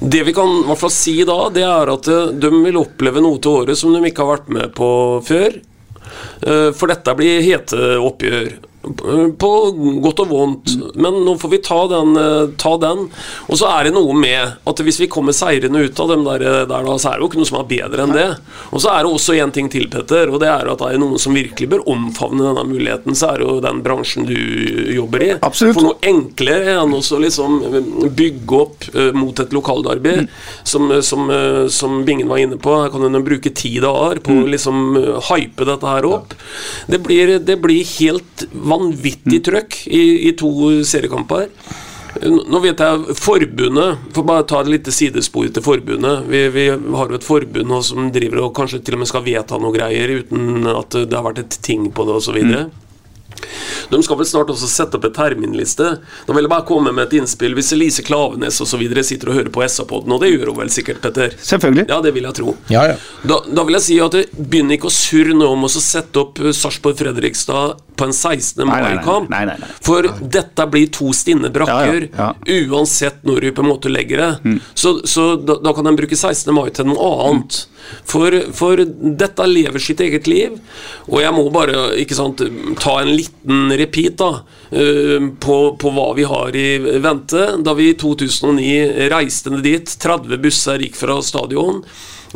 Det vi kan i hvert fall si da, det er at eh, de vil oppleve noe til året som de ikke har vært med på før. Eh, For dette blir hete oppgjør. Eh, På godt og vondt. Men nå får vi ta den, eh, ta den. Og så er det noe med at hvis vi kommer seirende ut av dem der, eh, der da, så er det jo ikke noe som er bedre enn det. Og så er det også én ting til, Petter, og det er at det er noen som virkelig bør omfavne denne muligheten, så er det jo den bransjen du jobber i. Absolutt. For noe enklere enn å liksom bygge opp eh, mot et lokalderby, som, som, eh, som Bingen var inne på. Her kan hun bruke ti dager på å liksom eh, hype dette her opp. Det blir, det blir helt vanvittig trøkk i, i to seriekamper. Nå vet jeg forbundet For bare ta et lite sidespor til forbundet. Vi, vi har jo et forbund som driver og kanskje til og med skal vedta noe greier uten at det har vært et ting på det osv. De skal vel snart også sette opp et terminliste. Da vil jeg bare komme med et innspill. Hvis Elise Klavenes osv. sitter og hører på SA-podden, og det gjør hun vel sikkert, Petter? Selvfølgelig. Ja, det vil jeg tro. Ja, ja. Da, da vil jeg si at det begynner ikke å surre nå om å sette opp eh, Sarpsborg-Fredrikstad på en 16. Nei, nei, nei. mai-kamp. For dette blir to stinne brakker, Ja, ja, uansett når du på en måte legger det. Mm. Så, så da, da kan de bruke 16. mai til noe annet. For, for dette lever sitt eget liv, og jeg må bare ikke sant, ta en liten repeat da, eh, på, på hva vi har i vente. Da vi i 2009 reiste ned dit, 30 busser gikk fra stadion.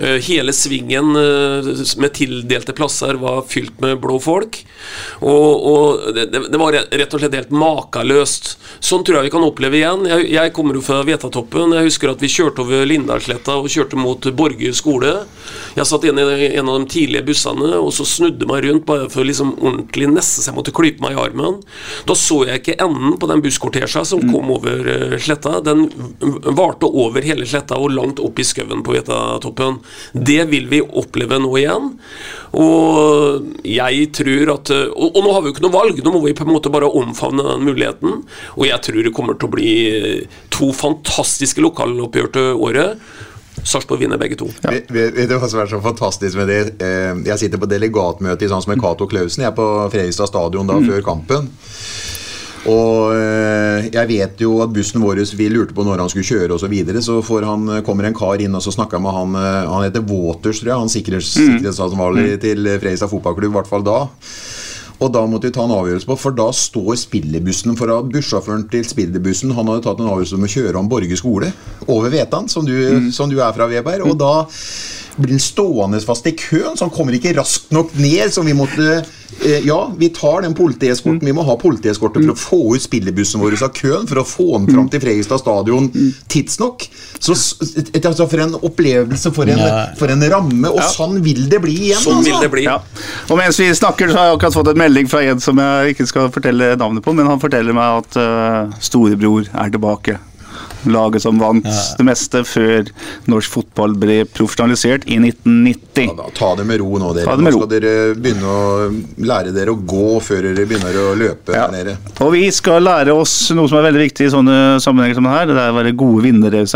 Eh, Hele svingen eh, med tildelte plasser var fylt med blå folk. Og, og det, det var rett og slett helt makeløst. Sånn tror jeg vi kan oppleve igjen. Jeg, jeg kommer jo fra Vetatoppen. Jeg husker at vi kjørte over Lindahlsletta og kjørte mot Borge skole. Jeg satt inne i en av de tidlige bussene og så snudde meg rundt bare for liksom ordentlig nesten så jeg måtte klype meg i armen. Da så jeg ikke enden på den busskortesja som kom over eh, sletta. Den varte over hele sletta og langt opp i skauen på Vetatoppen. Det vil vi oppleve nå igjen. Og jeg tror at og, og nå har vi jo ikke noe valg, nå må vi på en måte bare omfavne den muligheten. Og jeg tror det kommer til å bli to fantastiske lokaloppgjør til året. Sarpsborg vinner begge to. Vet, vet vet du hva som er så fantastisk med det? Eh, Jeg sitter på delegatmøte i sånn som med Cato Klausen. Jeg er på Fredrikstad stadion da før kampen. Og eh, jeg vet jo at bussen vår Vi lurte på når han skulle kjøre osv. Så, videre, så får han, kommer en kar inn og så snakker med han eh, Han heter Waters, tror jeg. Han sikkerhets, sikkerhetsansvarlig til Fredrikstad fotballklubb, i hvert fall da. Og da måtte vi ta en avgjørelse på, for da står spillerbussen for at bussjåføren til spillerbussen Han hadde tatt en avgjørelse om å kjøre om Borge skole over Vetan, som du, som du er fra, Weber. Og da blir stående fast i køen, så han kommer ikke raskt nok ned. Så vi måtte eh, Ja, vi tar den politieskorten. Vi må ha politieskorte for å få ut spillebussen vår av køen, for å få den fram til Fredrikstad stadion tidsnok. Så altså, For en opplevelse, for en, for en ramme. Og sånn vil det bli igjen. Sånn vil altså. det bli. Ja. Og mens vi snakker, så har jeg akkurat fått en melding fra en som jeg ikke skal fortelle navnet på, men han forteller meg at uh, storebror er tilbake. Laget som vant det meste før norsk fotball ble profesjonalisert i 1990. Ja, da, ta det med ro nå, dere. Ta det med nå skal dere begynne å lære dere å gå før dere begynner å løpe Ja. her nede. Og vi skal lære oss noe som er veldig viktig i sånne sammenhenger som det her. Det er å være gode vinnere. i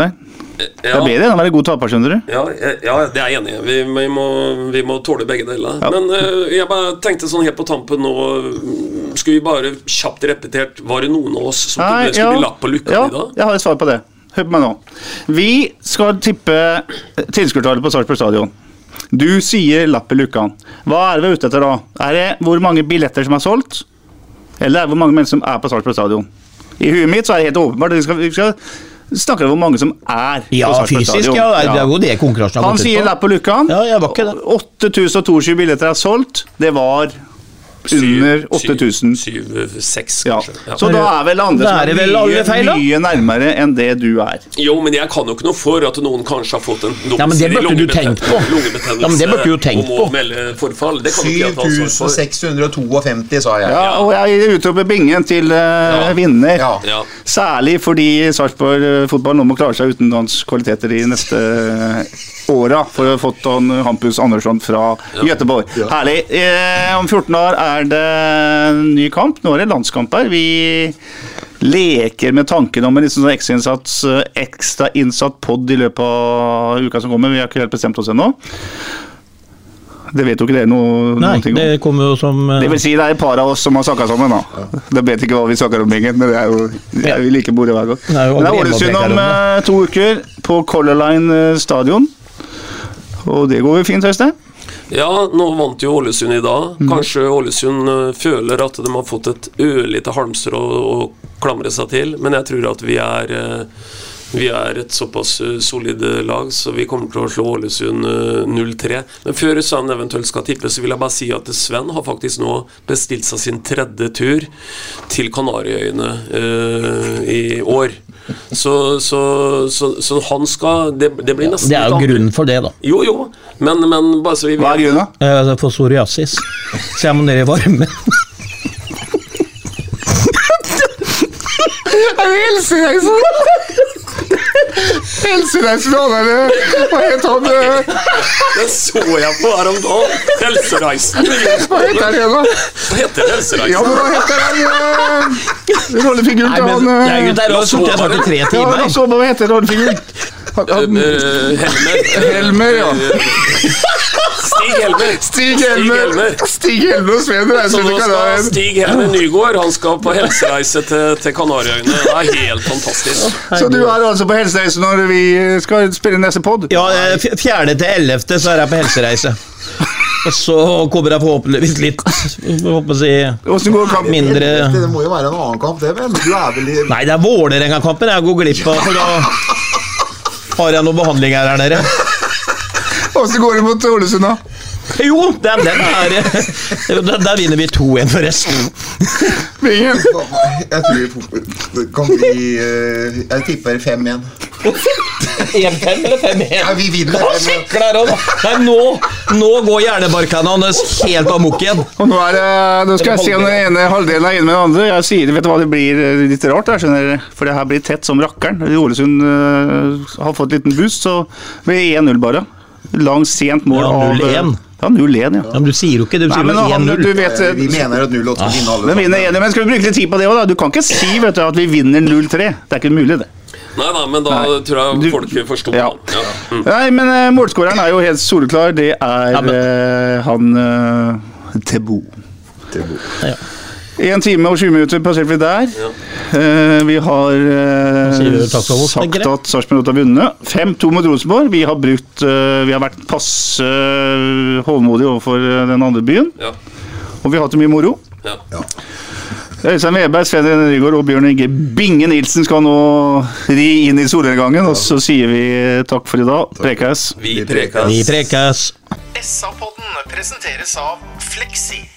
Det Ja. er bedre enn å være god taper, skjønner du. Ja, ja, det er jeg enig i. Vi, vi, må, vi må tåle begge deler. Ja. Men uh, jeg bare tenkte sånn helt på tampen nå Skulle vi bare kjapt repetert Var det noen av oss som Nei, skulle skulle bli lapp på lukka ja, i dag? jeg har et svar på det. Hør på meg nå. Vi skal tippe tilskuertallet på Sarpsborg stadion. Du sier lapp i lukka. Hva er vi ute etter da? Er det hvor mange billetter som er solgt? Eller er det hvor mange mennesker som er på Sarpsborg stadion? I huet mitt så er det helt åpenbart. Vi skal, vi skal snakke om hvor mange som er Ja, på Sarpsborg fysisk, stadion. ja. Det er jo det konkurransen har Han gått ut sier lapp på lukka. Ja, jeg var ikke det. 8022 billetter er solgt. Det var under 8000. Syv-seks, Ja. kanskje. Ja. Så da er vel andre som er er mye, feil, mye nærmere enn det du er. Jo, men jeg kan jo ikke noe for at noen kanskje har fått en Ja, men det burde du tenkt på. Ja, men det burde du jo tenkt på. melde forfall. Det kan ikke jeg ta ansvar for. 7652, sa jeg. Ja, og jeg utroper bingen til eh, vinner. Ja. Ja. Særlig fordi Sarpsborg eh, fotball nå må klare seg uten hans kvaliteter i neste åra for å ha fått han Hampus Andersson fra Göteborg. Herlig. Eh, om 14 år er det en ny kamp. Nå er det landskamp her. Vi leker med tanken om en liksom sånn ekstrainnsats, ekstra innsatt pod i løpet av uka som kommer. Vi har ikke helt bestemt oss ennå. Det vet jo ikke dere noe, Nei, noen ting om. det kommer jo som uh... Det vil si det er et par av oss som har snakka sammen. da. De vet ikke hva vi snakker om, Bingen, men det er jo det er jo like bordet hver gang. Det er Ålesund om eh, to uker på Color Line eh, stadion. Og det går jo fint, Øystein? Ja, nå vant jo Ålesund i dag. Mhm. Kanskje Ålesund eh, føler at de har fått et ørlite halmstrå å, klamre seg til, men jeg tror at vi er eh, vi er et såpass eh, solid lag, så vi kommer til å slå Ålesund eh, 0-3. Men før Sven eventuelt skal tippe, så vil jeg bare si at Sven har faktisk nå bestilt seg sin tredje tur til Kanariøyene uh, i år. Så, så, så, så han skal Det, det blir nesten Det er jo grunnen for det, da. Jo, jo, men, men bare så vi Hva er grunnen, da? Eh, For psoriasis. Så jeg må ned i varmen. Helsereisen! deg holder det Hva het han eh, Det så jeg på her om dagen. Helsereisen. Hva heter han igjen, da? Hva heter Helsereisen? Ja, men hva heter han eh, Rollefiguren til men, han Jeg gutter, nå har sittet her i tre timer. Ja, hva heter rollefiguren. Han- Eh, Helmer. Helmer, ja. Stig Helmer. Stig Helmer. Stig Helmer og Sven Så nå skal Stig Helmer Nygård Han skal på helsereise til, til Kanariøyene. Det er helt fantastisk. Så du er altså på helsereise når vi skal spille neste pod? Ja, eh, f- fjerde til ellevte så er jeg på helsereise. Og så kommer jeg forhåpentligvis litt håper si, går kampen? mindre Det må jo være en annen kamp, det vel? Du er vel i Nei, det er Vålerenga-kampen jeg går glipp av, for da har jeg noe behandling her, her nede. Åssen går det mot Ålesund, da? Jo, den, den er den, der, der vinner vi 2-1, forresten. Jeg tror det kan bli eh, Jeg tipper 5-1. 1-5 eller 5-1? Ja, vi vinner. Hva sikler han? Nei, nå, nå går hjernebarkene hans helt amok igjen. Og nå, er det, nå skal jeg se om den ene halvdelen er inne med den andre. Jeg sier, vet du hva, Det blir eh, litt rart, jeg skjønner for det her blir tett som rakkeren. Ålesund uh, har fått en liten boost, så blir det 1-0 bare. Langt, sent mål Ja, av 0-1. Ja, 0-1, ja. Ja, men du sier jo ikke det, du Nei, sier jo 1-0. vet Eh, Vi mener at 08 skal vinne alle 1 men skal vi bruke litt tid på det òg, da? Du kan ikke si vet du, at vi vinner 0-3. Det er ikke mulig, det. Nei, nei, men da Nei. tror jeg Du- folk forsto. Ja. Ja. Mm. Nei, men uh, målskåreren er jo helt soleklar. Det er Ja, men- eh, han uh, Tebo. Ja. 1 time og 20 minutter passerte vi der. Ja. Eh, vi har oss, sagt at Sarpsborg 8 har vunnet. 5-2 mot Rosenborg. Vi har, brukt, uh, vi har vært passe uh, hovmodige overfor den andre byen. Ja. Og vi har hatt det mye moro. Ja. Øystein Weberg, Sven René Nygaard og Bjørn Inge Binge Nilsen skal nå ri inn i solnedgangen, og så sier vi takk for i dag. Prekas. Vi prekas. Vi prekes. SA-podden presenteres av Fleksi.